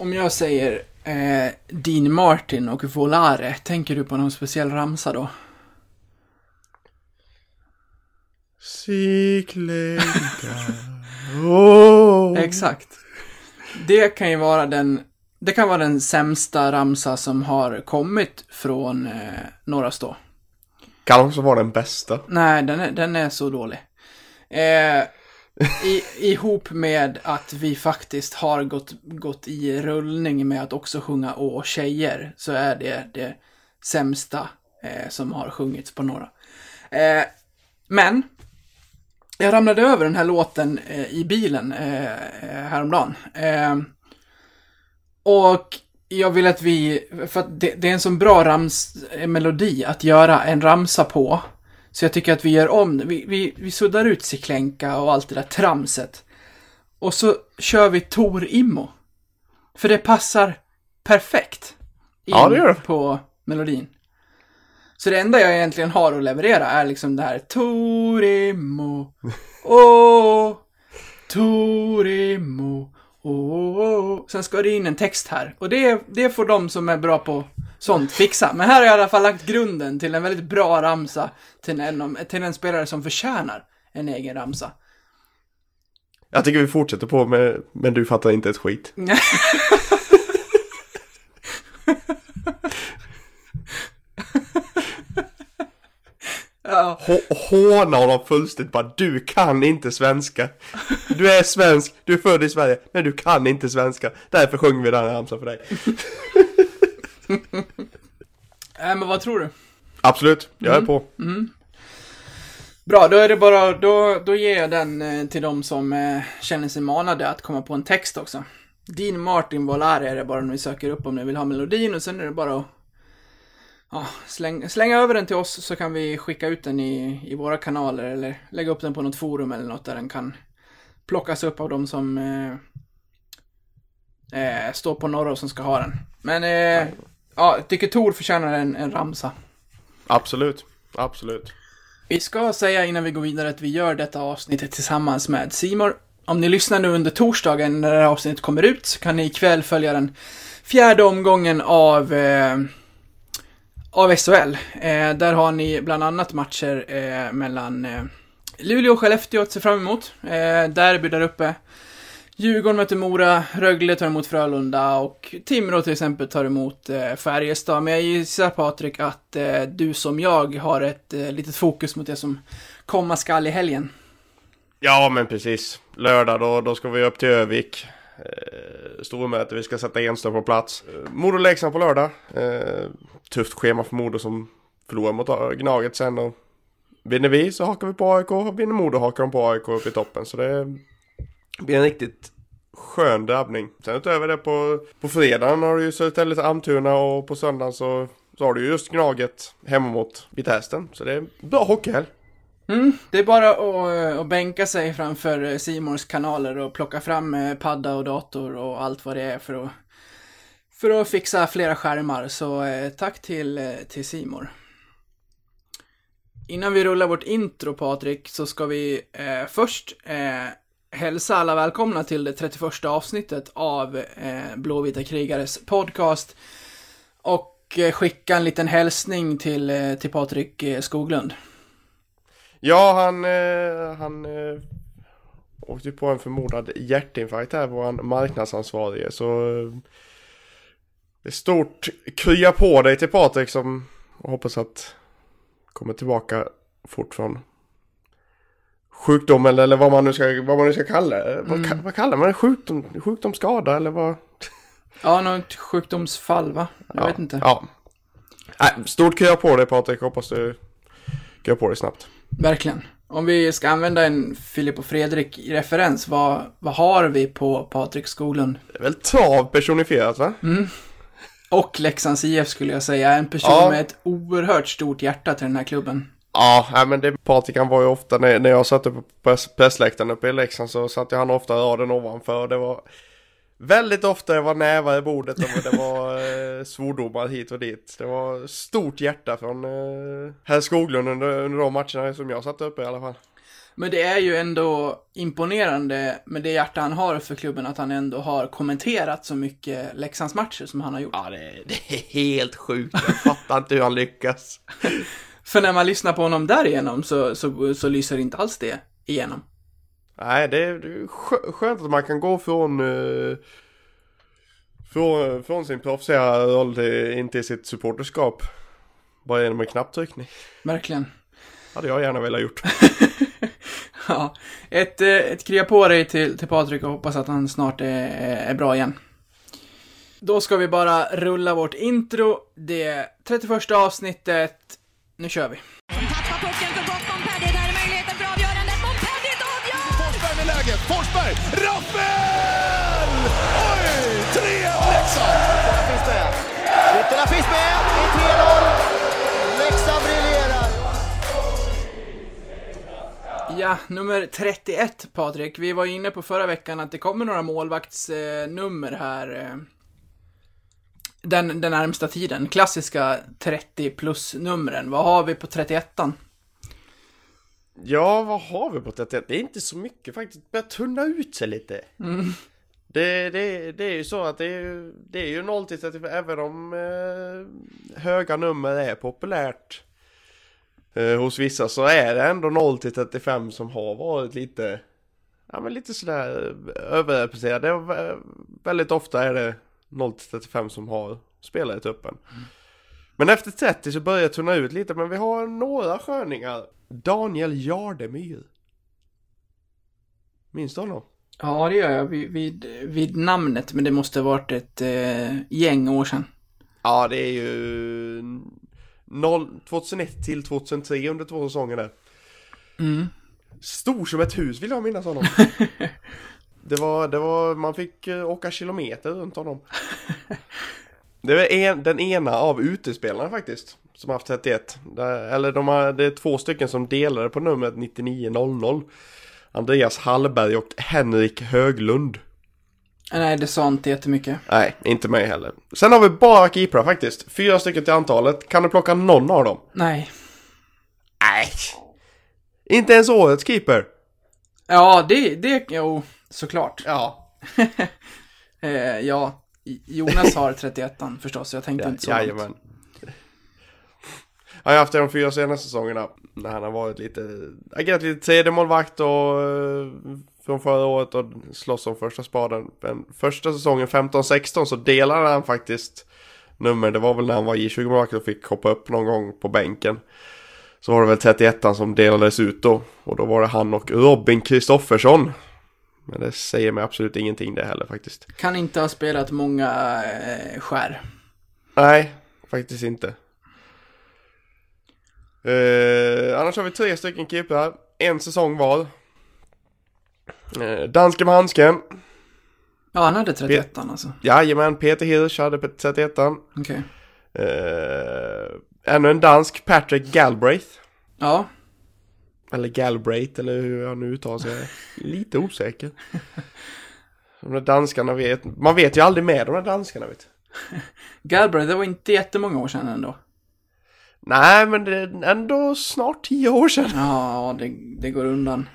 Om jag säger eh, Dean Martin och Volare, tänker du på någon speciell ramsa då? Cyklinga. Oh. Exakt. Det kan ju vara den, det kan vara den sämsta ramsa som har kommit från eh, Norra Stå. Kan också vara den bästa. Nej, den är, den är så dålig. Eh, i, ihop med att vi faktiskt har gått, gått i rullning med att också sjunga Å tjejer, så är det det sämsta eh, som har sjungits på några. Eh, men, jag ramlade över den här låten eh, i bilen eh, eh häromdagen. Eh, och jag vill att vi, för att det, det är en sån bra rams, eh, melodi att göra en ramsa på. Så jag tycker att vi gör om vi, vi, vi suddar ut Cyklenka och allt det där tramset. Och så kör vi Tor Immo. För det passar perfekt in Ja, det gör det. på melodin. Så det enda jag egentligen har att leverera är liksom det här Tor Immo, åh, Tor Immo, åh. Sen ska det in en text här. Och det, det får de som är bra på sånt fixa. Men här har jag i alla fall lagt grunden till en väldigt bra ramsa till en, till en spelare som förtjänar en egen ramsa. Jag tycker vi fortsätter på med, men du fattar inte ett skit. Ja, Håna honom fullständigt bara, du kan inte svenska. Du är svensk, du är född i Sverige, men du kan inte svenska. Därför sjunger vi den här ramsan för dig. äh, men vad tror du? Absolut, jag är på. Bra, då är det bara, då, då ger jag den eh, till de som eh, känner sig manade att komma på en text också. Dean Martin Volare är det bara när vi söker upp om ni vill ha melodin och sen är det bara att ja, släng, slänga över den till oss så kan vi skicka ut den i, i våra kanaler eller lägga upp den på något forum eller något där den kan plockas upp av de som eh, eh, står på norra och som ska ha den. Men ja, jag tycker Tor förtjänar en, en ramsa. Absolut, absolut. Vi ska säga innan vi går vidare att vi gör detta avsnittet tillsammans med Simor. Om ni lyssnar nu under torsdagen när det här avsnittet kommer ut så kan ni ikväll följa den fjärde omgången av, eh, av SHL. Eh, där har ni bland annat matcher eh, mellan eh, Luleå och Skellefteå att se fram emot. Eh, derby där uppe. Djurgården möter Mora, Rögle tar emot Frölunda och Timrå till exempel tar emot eh, Färjestad. Men jag gissar Patrik att eh, du som jag har ett eh, litet fokus mot det som komma skall i helgen. Ja, men precis. Lördag då, då ska vi upp till Övik. Eh, stormöte, vi ska sätta Enström på plats. Eh, Modo-Leksand på lördag. Eh, tufft schema för Modo som förlorar mot eh, Gnaget sen. Och vinner vi så hakar vi på AIK. Vinner Modo hakar de på AIK upp i toppen. Så det blir en riktigt skön drabbning. Sen utöver det på, på fredagen har du ju Södertälje till Almtuna och på söndagen så, så har du ju just Gnaget hemma mot Vitesse. Så det är bra hockeyhelg. Mm, det är bara att, eh, att bänka sig framför eh, Simons kanaler och plocka fram eh, padda och dator och allt vad det är för att, för att fixa flera skärmar. Så eh, tack till, eh, till Simor. Innan vi rullar vårt intro Patrik så ska vi eh, först eh, hälsa alla välkomna till det 31 avsnittet av eh, Blåvita krigares podcast. Och eh, skicka en liten hälsning till, eh, till Patrik eh, Skoglund. Ja, han, eh, han eh, åkte på en förmodad hjärtinfarkt här, vår marknadsansvarige. Så eh, stort krya på dig till Patrik som och hoppas att kommer tillbaka fort från sjukdom eller, vad, man nu ska, vad man nu ska kalla det. Vad, Mm. ka- vad kallar man det? Sjukdom, sjukdomsskada eller vad? Ja, något sjukdomsfall va? Jag ja, vet inte. Ja. Nej, stort krya på dig Patrik, hoppas du kryar på dig snabbt. Verkligen. Om vi ska använda en Filip och Fredrik-referens, vad, vad har vi på Patrik Skoglund? Det är väl trav personifierat va? Och Leksands IF skulle jag säga, en person Ja. med ett oerhört stort hjärta till den här klubben. Ja, nej, men det, Patrik han var ju ofta, när, när jag satt uppe på press, pressläktaren uppe i Leksand så satt han ofta raden ovanför. Det var väldigt ofta det var nävar i bordet och det var eh, svordomar hit och dit. Det var stort hjärta från eh, herr Skoglund under, under de matcherna som jag satt uppe i alla fall. Men det är ju ändå imponerande med det hjärta han har för klubben att han ändå har kommenterat så mycket Leksandsmatcher som han har gjort. Ja, det, det är helt sjukt. Jag fattar inte hur han lyckas. För när man lyssnar på honom därigenom så, så, så lyser inte alls det igenom. Nej, det är, skönt att man kan gå från, uh, från, från sin proffsiga roll till, in till sitt supporterskap. Bara genom en knapptryckning. Verkligen. Hade jag gärna velat gjort. Ja, ett, eh, ett krya på dig till, till Patrik och hoppas att han snart är, är bra igen. Då ska vi bara rulla vårt intro. Det är 31 avsnittet. Nu kör vi. Tappar pucken för gott Montpellier. Där är möjligheten för avgörandet. Montpellier avgör! Forsberg med läget. Forsberg! Rappel! Oj! 3-1 Leksand! Ytterna finns med. Ytterna finns med i 3-0. Leksand briljerar. Ja, nummer 31 Patrik. Vi var inne på förra veckan att det kommer några målvaktsnummer här. eh, Den, den närmsta tiden. Klassiska 30 plus-numren. Vad har vi på 31an? Ja, vad har vi på 31? Det är inte så mycket faktiskt. Det börjar tunna ut sig lite. Det, det, det är ju så att det är ju, det är ju 0 till 35, även om eh, höga nummer är populärt eh, hos vissa så är det ändå 0 till 35 som har varit lite, ja men lite sådär överrepresenterade. Det är, vä- väldigt ofta är det 0 till 35 som har spelat i truppen. Men efter 30 så börjar det tunna ut lite, men vi har några sköningar. Daniel Jardemyr. Minns du honom? Ja, det gör jag vid, vid, vid namnet, men det måste ha varit ett eh, gäng år sedan. Ja, det är ju 0, 2001 till 2003 under två säsonger där. Mm. Stor som ett hus vill jag minnas honom. det, var, det var, man fick eh, åka kilometer runt honom. Det är en, den ena av utespelarna faktiskt. Som har haft 31. Där, eller de har, det är två stycken som delade på numret 9900. Andreas Hallberg och Henrik Höglund. Nej, det sa inte jättemycket. Nej, inte mig heller. Sen har vi bara keeprar faktiskt. Fyra stycken till antalet. Kan du plocka någon av dem? Nej. Nej. Inte ens årets keeper. Ja, det, det, jo, såklart. Ja. Eh, ja, Jonas har 31an förstås, jag tänkte inte så långt. Jajamän. Jag har haft det de fyra senaste säsongerna. När han har varit lite, agerat lite tredje målvakt och eh, från förra året och slåss om första spaden. Men första säsongen 15-16 så delade han faktiskt nummer. Det var väl när han var i 20 målvakt och fick hoppa upp någon gång på bänken. Så var det väl 31 som delades ut då. Och då var det han och Robin Kristoffersson. Men det säger mig absolut ingenting det heller faktiskt. Kan inte ha spelat många eh, skär. Nej, faktiskt inte. Eh, annars har vi tre stycken keeprar. En säsong var. Eh, dansken med handsken. Ja, han hade 31an alltså. Jajamän, Peter Hirsch hade på 31 Okej. eh, Ännu en dansk, Patrick Galbraith. Ja, Eller Galbraith, eller hur han nu uttalar sig. Jag Lite osäker. De där danskarna vet, man vet ju aldrig med de där danskarna vet. Galbraith, det var inte jättemånga år sedan ändå. Nej, men det är ändå snart tio år sedan. Ja, det, det går undan.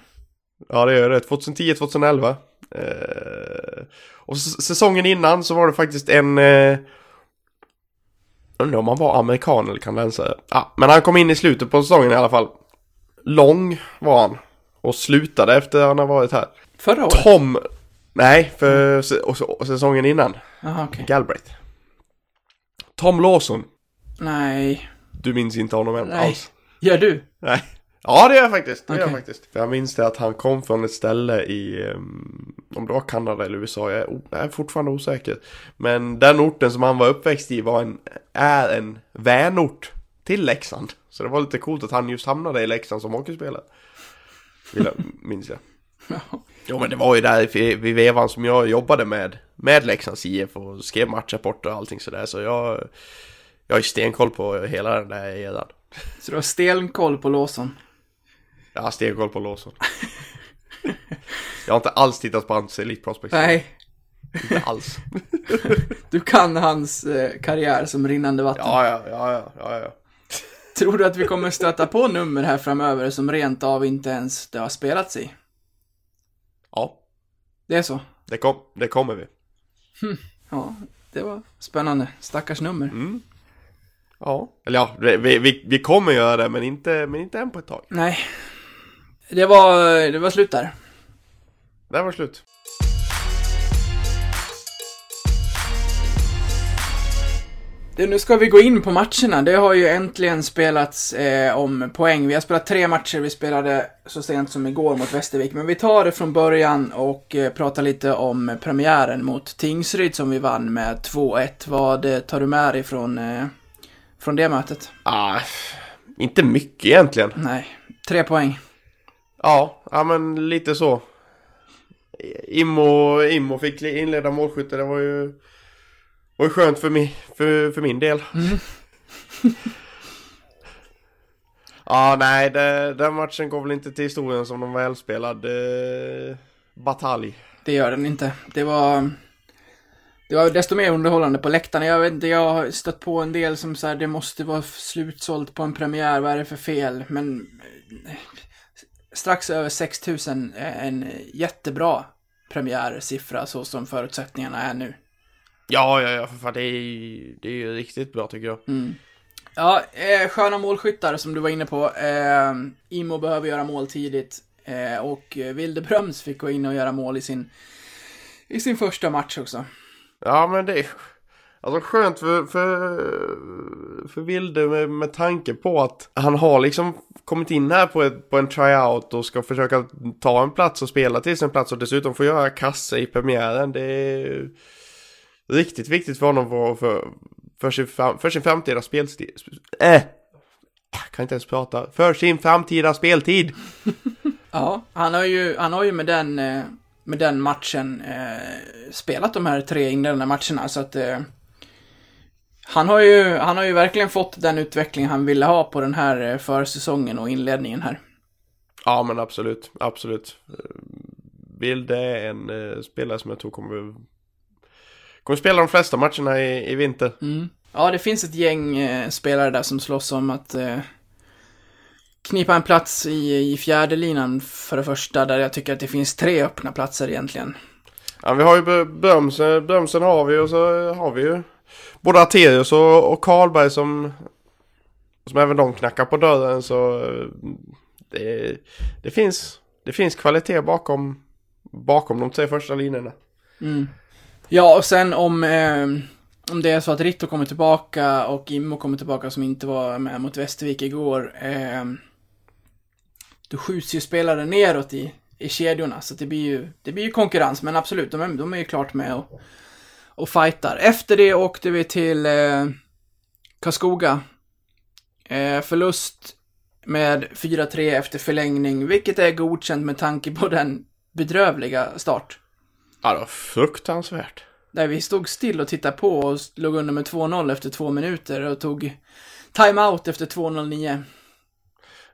Ja, det gör det. 2010-2011. Eh, och säsongen innan så var det faktiskt en... Eh, undrar om han var amerikan eller kanadensare. Ja, men han kom in i slutet på säsongen i alla fall. Lång var han. Och slutade efter att han har varit här. Förra året? Tom... Nej, för säsongen innan. Jaha, okej. Galbraith. Tom Lawson. Nej. Du minns inte honom än Nej. alls. Gör du? Nej. Ja, det gör jag faktiskt. Det gör jag faktiskt. För jag minns det att han kom från ett ställe i, um, om det var Kanada eller USA, jag är, o- jag är fortfarande osäker. Men den orten som han var uppväxt i var en, är en vänort till Leksand. Så det var lite coolt att han just hamnade i Leksand som hockeyspelare. Vill jag, minns jag. Jo men det var ju där vid vevan som jag jobbade med, med Leksands IF och skrev matchrapporter och allting sådär. Så jag, jag har ju stenkoll på hela den där eran. Så du har stenkoll på Lawson? Jag har stenkoll på Lawson. jag har inte alls tittat på hans Elite Prospects. Nej. Inte alls. Du kan hans eh, karriär som rinnande vatten. Ja, ja, ja, ja, ja. Tror du att vi kommer stöta på nummer här framöver som rent av inte ens det har spelats i? Ja, Det är så? det, kom, det kommer vi. Ja, det var spännande. Stackars nummer. Mm. Ja. Eller ja, vi, vi, vi kommer göra det men inte, men inte än på ett tag. Nej. Det var, det var slut där. Det var slut. Nu ska vi gå in på matcherna. Det har ju äntligen spelats eh, om poäng. Vi har spelat tre matcher. Vi spelade så sent som igår mot Västervik. Men vi tar det från början och eh, pratar lite om premiären mot Tingsryd som vi vann med 2-1. Vad eh, tar du med dig från, eh, från det mötet? Ah, inte mycket egentligen. Nej, tre poäng. Ja, ja men lite så. Immo, Immo fick inleda målskytte, det var ju, ju skönt för, mi, för, för min del. ja, nej, det, den matchen går väl inte till historien som någon välspelad eh, batalj. Det gör den inte. Det var... Det var desto mer underhållande på läktarna. Jag vet inte, jag har stött på en del som säger det måste vara slutsålt på en premiär, vad är det för fel? Men eh, strax över 6000 är en jättebra premiärsiffra så som förutsättningarna är nu. Ja, ja, ja, för fan, det är, ju- det är ju riktigt bra tycker jag. Ja, eh, sköna målskyttar som du var inne på. Eh, Imo behöver göra mål tidigt. Eh, och Wilde Bröms fick gå in och göra mål i sin, i sin första match också. Ja, men det är alltså skönt för, för, för Vilde med, med tanke på att han har liksom kommit in här på, ett, på en tryout och ska försöka ta en plats och spela till sin plats och dessutom få göra kasse i premiären. Det är riktigt viktigt för honom för, för, för, sin, fram- för sin framtida speltid. Äh, jag kan inte ens prata. För sin framtida speltid. Ja, han har ju, han har ju med den, eh, med den matchen eh, spelat de här tre inledande matcherna så att eh, han har ju, han har ju verkligen fått den utveckling han ville ha på den här eh, försäsongen och inledningen här. Ja men absolut, absolut. Vilde är en eh, spelare som jag tror kommer Kommer spela de flesta matcherna i, i vinter. Ja, det finns ett gäng eh, spelare där som slåss om att eh, knipa en plats i, i fjärde linan för det första, där jag tycker att det finns tre öppna platser egentligen. Ja, vi har ju Brömsen, Brömsen har vi och så har vi ju både Arterius och, och Karlberg som som även de knackar på dörren så eh, det, det finns det finns kvalitet bakom bakom de tre första linjerna. Ja, och sen om, eh, om det är så att Ritto kommer tillbaka och Immo kommer tillbaka som inte var med mot Västervik igår. Eh, då skjuts ju spelare neråt i, i kedjorna, så det blir ju, det blir ju konkurrens. Men absolut, de är, de är ju klart med och, och fightar. Efter det åkte vi till eh, Karlskoga. Eh, förlust med 4-3 efter förlängning, vilket är godkänt med tanke på den bedrövliga start. Ja, det var fruktansvärt. Där vi stod still och tittade på och låg under med 2-0 efter två minuter och tog timeout efter 2.09.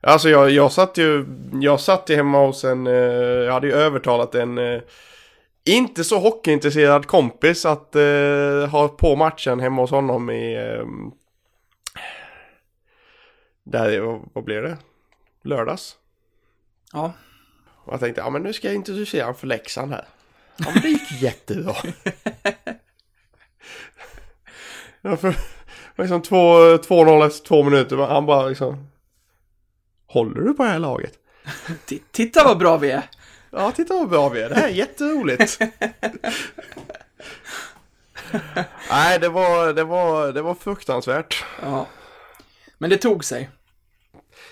Alltså jag, jag satt ju, jag satt ju hemma hos en, eh, jag hade ju övertalat en eh, inte så hockeyintresserad kompis att eh, ha på matchen hemma hos honom i, eh, där, vad- blev det? Lördags. Ja. Och jag tänkte, ja men nu ska jag introducera honom för Leksand här. Ja men det gick jättebra. ja, för, liksom två- 2-0 efter två minuter, han bara liksom Håller du på det här laget? Titta vad bra vi är! Ja, titta vad bra vi är. Det här är jätteroligt. Nej, det var, det var, det var fruktansvärt. Ja. Men det tog sig.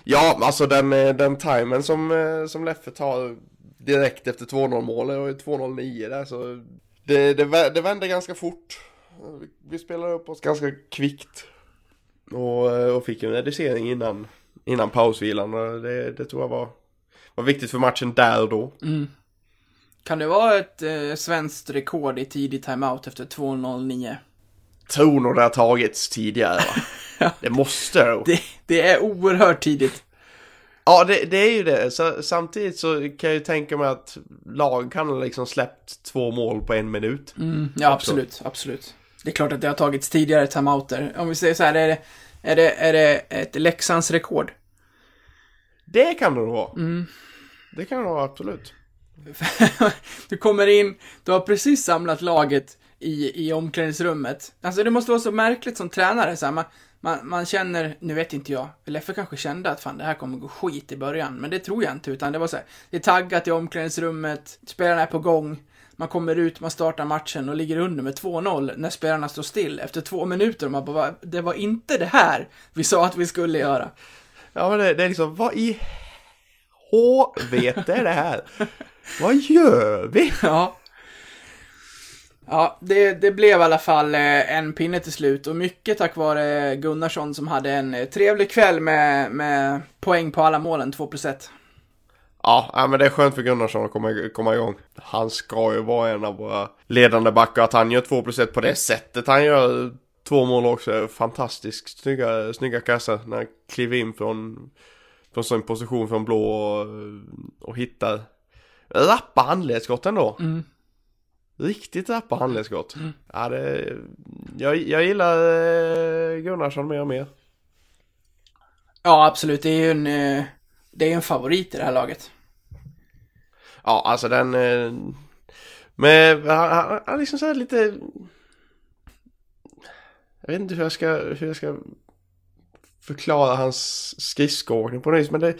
Ja, alltså den, eh, den timern som, eh, som Leffe tar direkt efter 2-0 målet och 2-0-9 där så det, det, det vände ganska fort. Vi spelade upp oss ganska kvickt. Och, eh, och fick en reducering innan, innan pausvilan och det, det tror jag var, var viktigt för matchen där och då. Kan det vara ett eh, svenskt rekord i tidig timeout efter 2.09? Tror nog det har tagits tidigare va? Det måste. Det, det är oerhört tidigt. Ja, det, det är ju det. Så, samtidigt så kan jag ju tänka mig att lag kan ha liksom släppt två mål på en minut. Ja, absolut, absolut. Det är klart att det har tagits tidigare timeouter. Om vi säger så här, det är Är det, är det ett Leksands rekord? Det kan det nog vara. Det kan det vara, absolut. du kommer in, du har precis samlat laget i, i omklädningsrummet. Alltså det måste vara så märkligt som tränare så här, man, man, man känner, nu vet inte jag, Leffe kanske kände att fan det här kommer gå skit i början, men det tror jag inte, utan det var så här, det är taggat i omklädningsrummet, spelarna är på gång, man kommer ut, man startar matchen och ligger under med 2-0 när spelarna står still efter två minuter och man bara, det var inte det här vi sa att vi skulle göra. Ja men det, det är liksom, vad i helvete är det här? vad gör vi? Ja. Ja, det, det blev i alla fall eh, en pinne till slut och mycket tack vare Gunnarsson som hade en eh, trevlig kväll med, med poäng på alla målen, 2 plus 1. Ja, men det är skönt för Gunnarsson att komma, komma igång. Han ska ju vara en av våra ledande backar. Att han gör 2 plus 1 på det sättet han gör två mål också fantastiskt snygga, snygga kassar. När han kliver in från, från sin position från blå och, och hittar rappa handledsskott ändå. Mm. Riktigt rappa handledsskott. Ja, det, jag, jag gillar eh, Gunnarsson mer och mer. Ja, absolut. Det är ju en, eh, det är en favorit i det här laget. Ja, alltså den... eh, Med, han, han, han liksom så lite... Jag vet inte hur jag ska, hur jag ska förklara hans skridskoåkning på något vis, men det,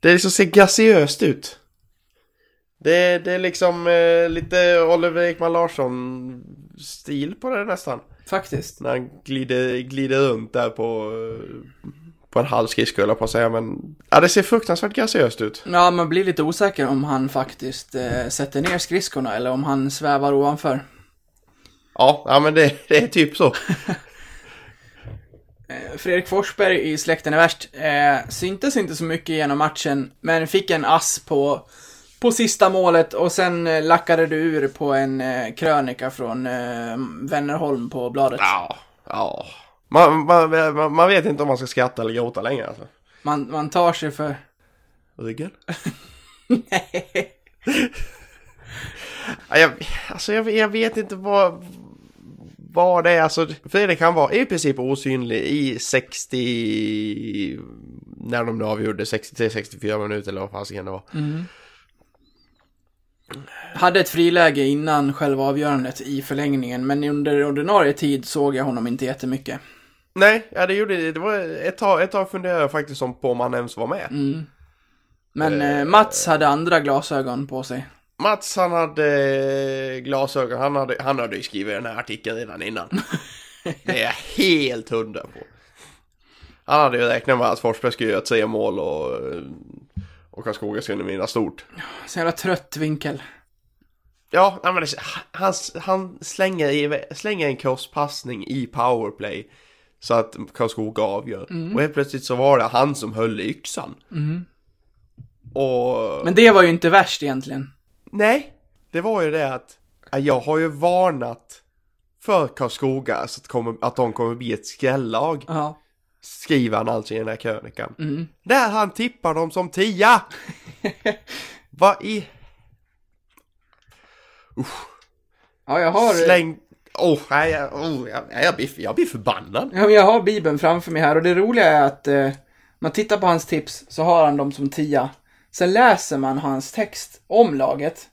det liksom ser graciöst ut. Det, det är liksom eh, lite Oliver Ekman Larsson-stil på det nästan. Faktiskt. När han glider, glider runt där på, eh, på en halv skridsko jag på att säga, men... Ja, det ser fruktansvärt graciöst ut. Ja, man blir lite osäker om han faktiskt eh, sätter ner skridskorna eller om han svävar ovanför. Ja, ja men det, det är typ så. Eh, Fredrik Forsberg i Släkten är värst eh, syntes inte så mycket genom matchen, men fick en ass på, på sista målet och sen eh, lackade du ur på en eh, krönika från eh, Vännerholm på bladet. Ja, ja. Man, man, man, man vet inte om man ska skratta eller gråta längre alltså. Man, man tar sig för... Ryggen? Ja, jag, alltså jag, jag vet inte vad, vad det är. Alltså, Fredrik han var i princip osynlig i 60... När de nu avgjorde 63-64 minuter eller vad fasiken det var. Hade ett friläge innan själva avgörandet i förlängningen, men under ordinarie tid såg jag honom inte jättemycket. Nej, ja det gjorde det. Det var ett tag, ett tag funderade jag faktiskt om på om han ens var med. Men eh, Mats hade andra glasögon på sig. Mats han hade glasögon, han hade, han hade ju skrivit den här artikeln redan innan. Det är jag helt hundra på. Han hade ju räknat med att Forsberg skulle göra tre mål och, och Karlskoga skulle vinna stort. Så jävla trött vinkel. Ja, nej, men det, han, han slänger, i, slänger en crosspassning i powerplay så att Karlskoga avgör. Och helt plötsligt så var det han som höll i yxan. Och... Men det var ju inte värst egentligen. Nej, det var ju det att ja, jag har ju varnat för Karlskoga så att, kommer, att de kommer bli ett skrällag. Ja. Skriver han alltså i den här krönikan. Där han tippar dem som tia! Vad i... Ja, jag har... Släng... Oh, nej, jag, oh, jag, jag, blir, jag blir förbannad. Ja, men jag har Bibeln framför mig här och det roliga är att eh, man tittar på hans tips så har han dem som tia. Sen läser man hans text om laget.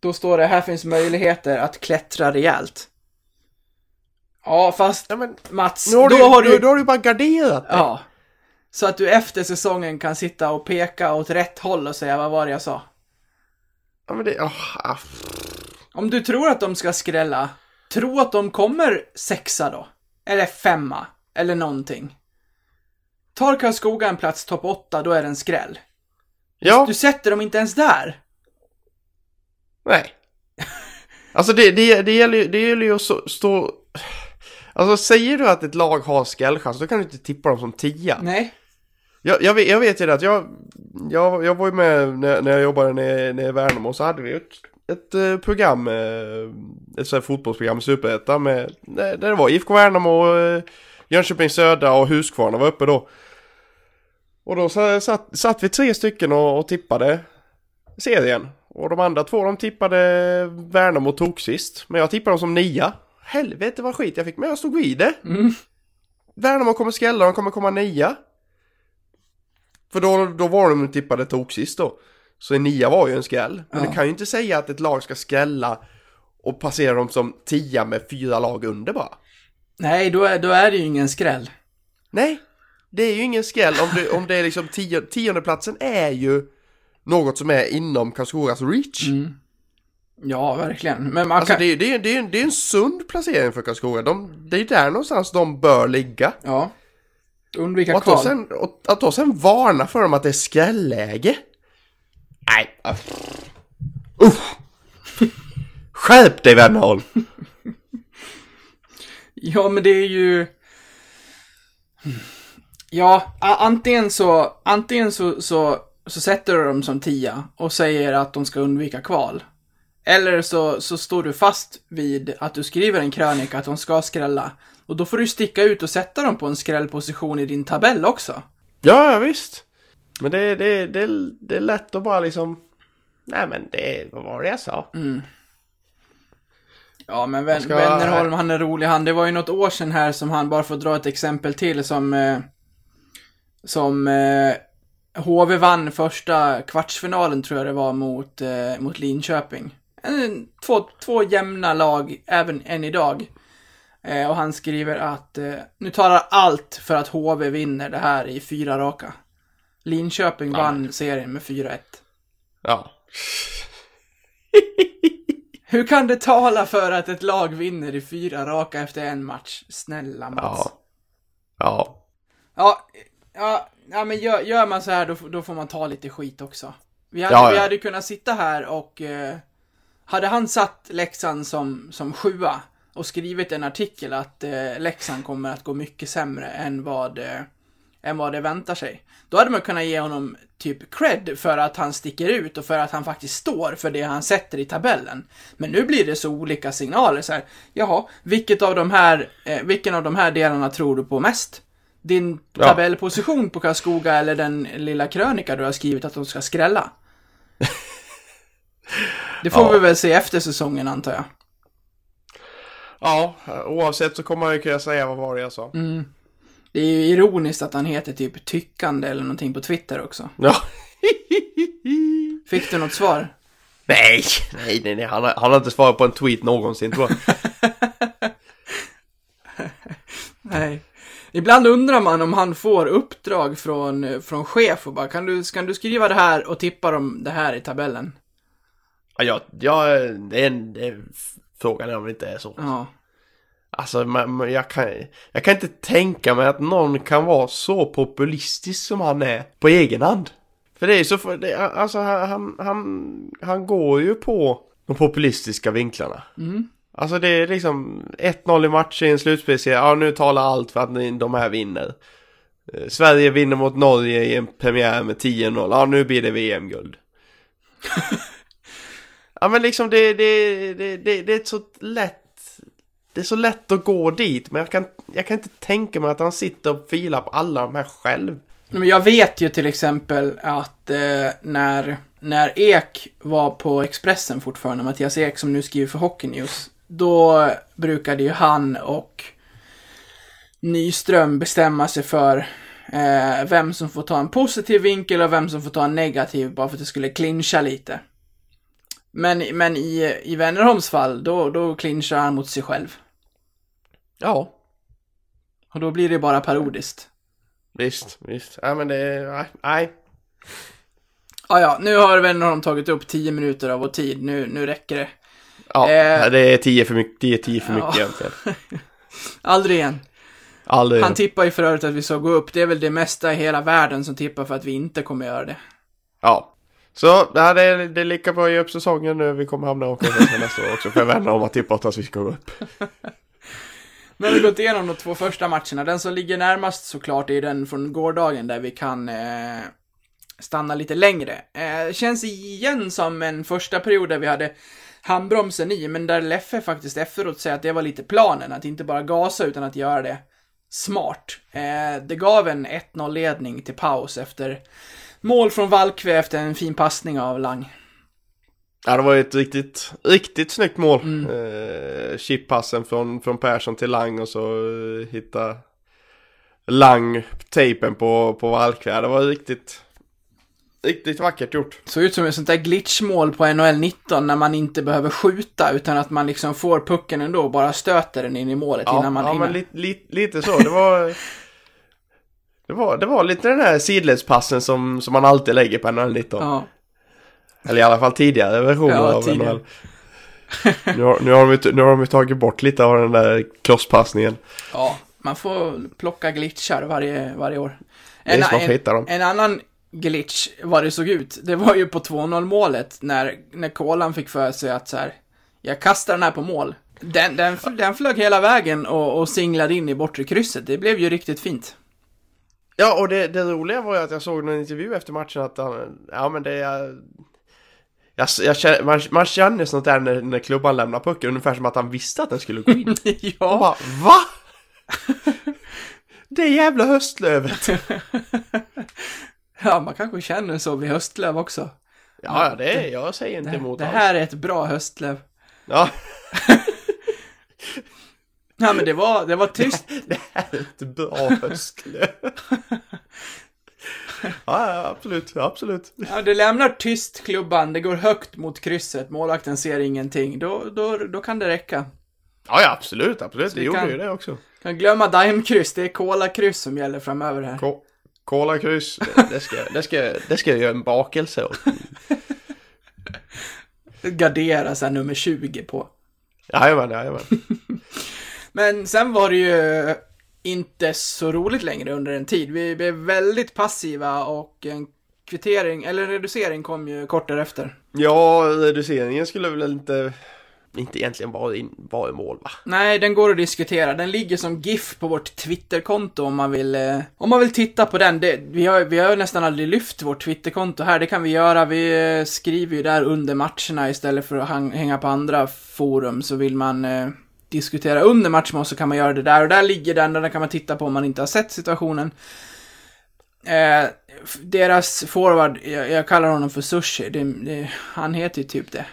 Då står det här finns möjligheter att klättra rejält. Ja, fast Ja, men, Mats, nu har då du, har du... Då har du bara garderat dig. Ja. Så att du efter säsongen kan sitta och peka åt rätt håll och säga vad var det jag sa. Ja, men det... Oh, Om du tror att de ska skrälla, tro att de kommer sexa då. Eller femma. Eller någonting. Tar Karlskoga en plats topp åtta, då är det en skräll. ja, Du sätter dem inte ens där. nej. Alltså det, det, det, gäller, ju- det gäller ju att stå... Alltså säger du att ett lag har skrällchans, då kan du inte tippa dem som tia. Nej. Jag, jag, vet, jag vet ju det att jag, jag, jag var ju med när, när jag jobbade nere, nere i Värnamo så hade vi ett, ett eh, program, eh, ett sånt här fotbollsprogram i Superettan med, där det var IFK Värnamo, eh, Jönköping Södra och Huskvarna var uppe då. Och då sa- satt, satt vi tre stycken och, och tippade serien. Och de andra två de tippade Värnamo tog sist. Men jag tippade dem som nia. Helvete vad skit jag fick, men jag stod vid det. Värnamo kommer skrälla, de kommer komma nia. För då, då var de tippade tok sist då. Så en nia var ju en skräll. Men Ja. du kan ju inte säga att ett lag ska skrälla och passera dem som tia med fyra lag under bara. Nej, då är, då är det ju ingen skräll. Nej, det är ju ingen skräll om det, om det är liksom tio, tiondeplatsen är ju något som är inom Karlskogas reach. Ja, verkligen. Men man Alltså kan... det, är- det, det, det är en sund placering för Karlskoga. De, det är där någonstans de bör ligga. Ja. Undvika Och att, då kval. sen, och att då sen varna för dem att det är skrälläge. Nej. Usch. Skärp dig Wennerholm! Ja, men det är ju... Ja, antingen så, antingen så, så, så sätter du dem som tia och säger att de ska undvika kval. Eller så, så står du fast vid att du skriver en krönika att de ska skrälla. Och då får du sticka ut och sätta dem på en skrällposition i din tabell också. Ja, ja visst. Men det, det, det, det är lätt att bara liksom... Nej men det, vad var det jag sa? Ja, men Ven- ska- Wennerholm, han är rolig han. Det var ju något år sedan här som han, bara för att dra ett exempel till, som... Eh, som eh, HV vann första kvartsfinalen, tror jag det var, mot, eh, mot Linköping. Två, två jämna lag, även än idag. Eh, och han skriver att eh, nu talar allt för att HV vinner det här i fyra raka. Linköping vann serien med 4-1. Ja. Hur kan det tala för att ett lag vinner i fyra raka efter en match? Snälla Mats. Ja. Ja. Ja, ja, ja men gör, gör man så här då, då får man ta lite skit också. Vi hade, Ja, ja. vi hade kunnat sitta här och eh, hade han satt Leksand som, som sjua och skrivit en artikel att eh, Leksand kommer att gå mycket sämre än vad, eh, än vad det väntar sig. Då hade man kunnat ge honom typ cred för att han sticker ut och för att han faktiskt står för det han sätter i tabellen. Men nu blir det så olika signaler så här. Jaha, vilket av de här, eh, vilken av de här delarna tror du på mest? Din Ja. tabellposition på Karlskoga eller den lilla krönika du har skrivit att de ska skrälla? Det får Ja. vi väl se efter säsongen antar jag. Ja, oavsett så kommer man ju kunna säga vad var det jag sa. Det är ju ironiskt att han heter typ tyckande eller någonting på Twitter också. Ja. Fick du något svar? nej, nej, nej, nej. Han, har, han har inte svarat på en tweet någonsin tror jag. Nej. Ibland undrar man om han får uppdrag från, från chef och bara kan du, kan du skriva det här och tippa dem det här i tabellen? Ja, jag, det är, en- det är, frågan är om det inte är så. Ja. Alltså, man, man- jag, kan, jag kan inte tänka mig att någon kan vara så populistisk som han är på egen hand. För det är så, för det, alltså han, han, han, går ju på de populistiska vinklarna. Alltså det är liksom 1-0 i match i en slutspelsserie, ja nu talar allt för att de här vinner. Eh, Sverige vinner mot Norge i en premiär med 10-0, ja nu blir det VM-guld. ja men liksom det, det, det, det, det är så lätt det är så lätt att gå dit, men jag kan, jag kan inte tänka mig att han sitter och filar på alla de här själv. Men jag vet ju till exempel att eh, när, när Ek var på Expressen fortfarande, Mattias Ek som nu skriver för Hockey News, då brukade ju han och Nyström bestämma sig för eh, vem som får ta en positiv vinkel och vem som får ta en negativ, bara för att det skulle clincha lite. Men, men i, i Wennerholms fall, då, då clinchar han mot sig själv. Ja, Och då blir det bara parodiskt. visst, visst. Ja men det är, nej. Ja, ja, nu har Wennerholm tagit upp 10 minuter av vår tid, nu, nu räcker det. Ja, Eh. det är tio för mycket, det är tio för Ja. mycket egentligen. Aldrig igen. Aldrig. Han tippar ju för övrigt att vi ska gå upp. Det är väl det mesta i hela världen som tippar för att vi inte kommer göra det. Ja. Så det, här är, det är lika bra att ge upp säsongen nu. Vi kommer hamna och nästa år också. För jag vänner om att tippa att vi ska gå upp. Nu har vi gått igenom de två första matcherna. Den som ligger närmast såklart är den från gårdagen där vi kan eh, stanna lite längre. Eh, känns igen som en första period där vi hade handbromsen i, men där Leffe faktiskt efteråt säger att det var lite planen, att inte bara gasa utan att göra det smart. Eh, det gav en 1-0-ledning till paus efter mål från Valkve efter en fin passning av Lang. Ja, det var ett riktigt, riktigt snyggt mål. Eh, chippassen från, från Persson till Lang och så eh, hitta lang tejpen på, på Valkvär. Det var riktigt, riktigt vackert gjort. Såg ut som ett sånt där glitchmål på NHL 19 när man inte behöver skjuta utan att man liksom får pucken ändå och bara stöter den in i målet Ja, innan man ja hinner. men lite, lite, lite så. Det var, det var, det var lite den här sidledspassen som, som man alltid lägger på NHL 19. Ja. Eller i alla fall tidigare versioner Ja, av tidigare. NHL. nu, har, nu, har de, nu har de tagit bort lite av den där klosspassningen. ja, man får plocka glitchar varje, varje år. En, en, dem. en annan glitch, vad det såg ut, det var ju på 2-0 målet när, när Kolan fick för sig att så här, jag kastar den här på mål. Den, den, den flög hela vägen och, och singlade in i bortre krysset. Det blev ju riktigt fint. Ja, och det, det roliga var ju att jag såg en intervju efter matchen att han, ja men det är... Jag, jag, känner- man, man känner sånt där när, när klubban lämnar pucken, ungefär som att han visste att den skulle gå in. Och ja. bara, VA? Det jävla höstlövet! ja, man kanske känner så vid höstlöv också. Ja, ja, det är, jag säger inte Det, emot det alls. här är ett bra höstlöv. Ja, Ja, men det var, det var tyst. det här är ett bra höstlöv. Ja, absolut, absolut. Ja, det lämnar tyst klubban, det går högt mot krysset, målvakten ser ingenting. Då, då, då kan det räcka. Ja, ja, absolut, absolut. Det gjorde kan- ju det också. Kan glömma Daimkryss, det är Cola-kryss som gäller framöver här. Ko- Kolakryss, det, det, ska, det, ska, det ska jag göra en bakelse åt. Gardera så här nummer 20 på. Jajamän, jajamän. Men sen var det ju inte så roligt längre under en tid. Vi blev väldigt passiva och en kvittering, eller en reducering kom ju kort därefter. Ja, reduceringen skulle väl inte, inte egentligen vara, in, vara i mål va? Nej, den går att diskutera. Den ligger som GIF på vårt Twitterkonto om man vill, eh, om man vill titta på den. Det, vi, har, vi har nästan aldrig lyft vårt Twitterkonto här. Det kan vi göra. Vi eh, skriver ju där under matcherna istället för att hang, hänga på andra forum. Så vill man eh, diskutera under match med oss så kan man göra det där. Och där ligger den, och den kan man titta på om man inte har sett situationen. Eh, deras forward, jag, jag kallar honom för Sushi. Det, det, han heter ju typ det.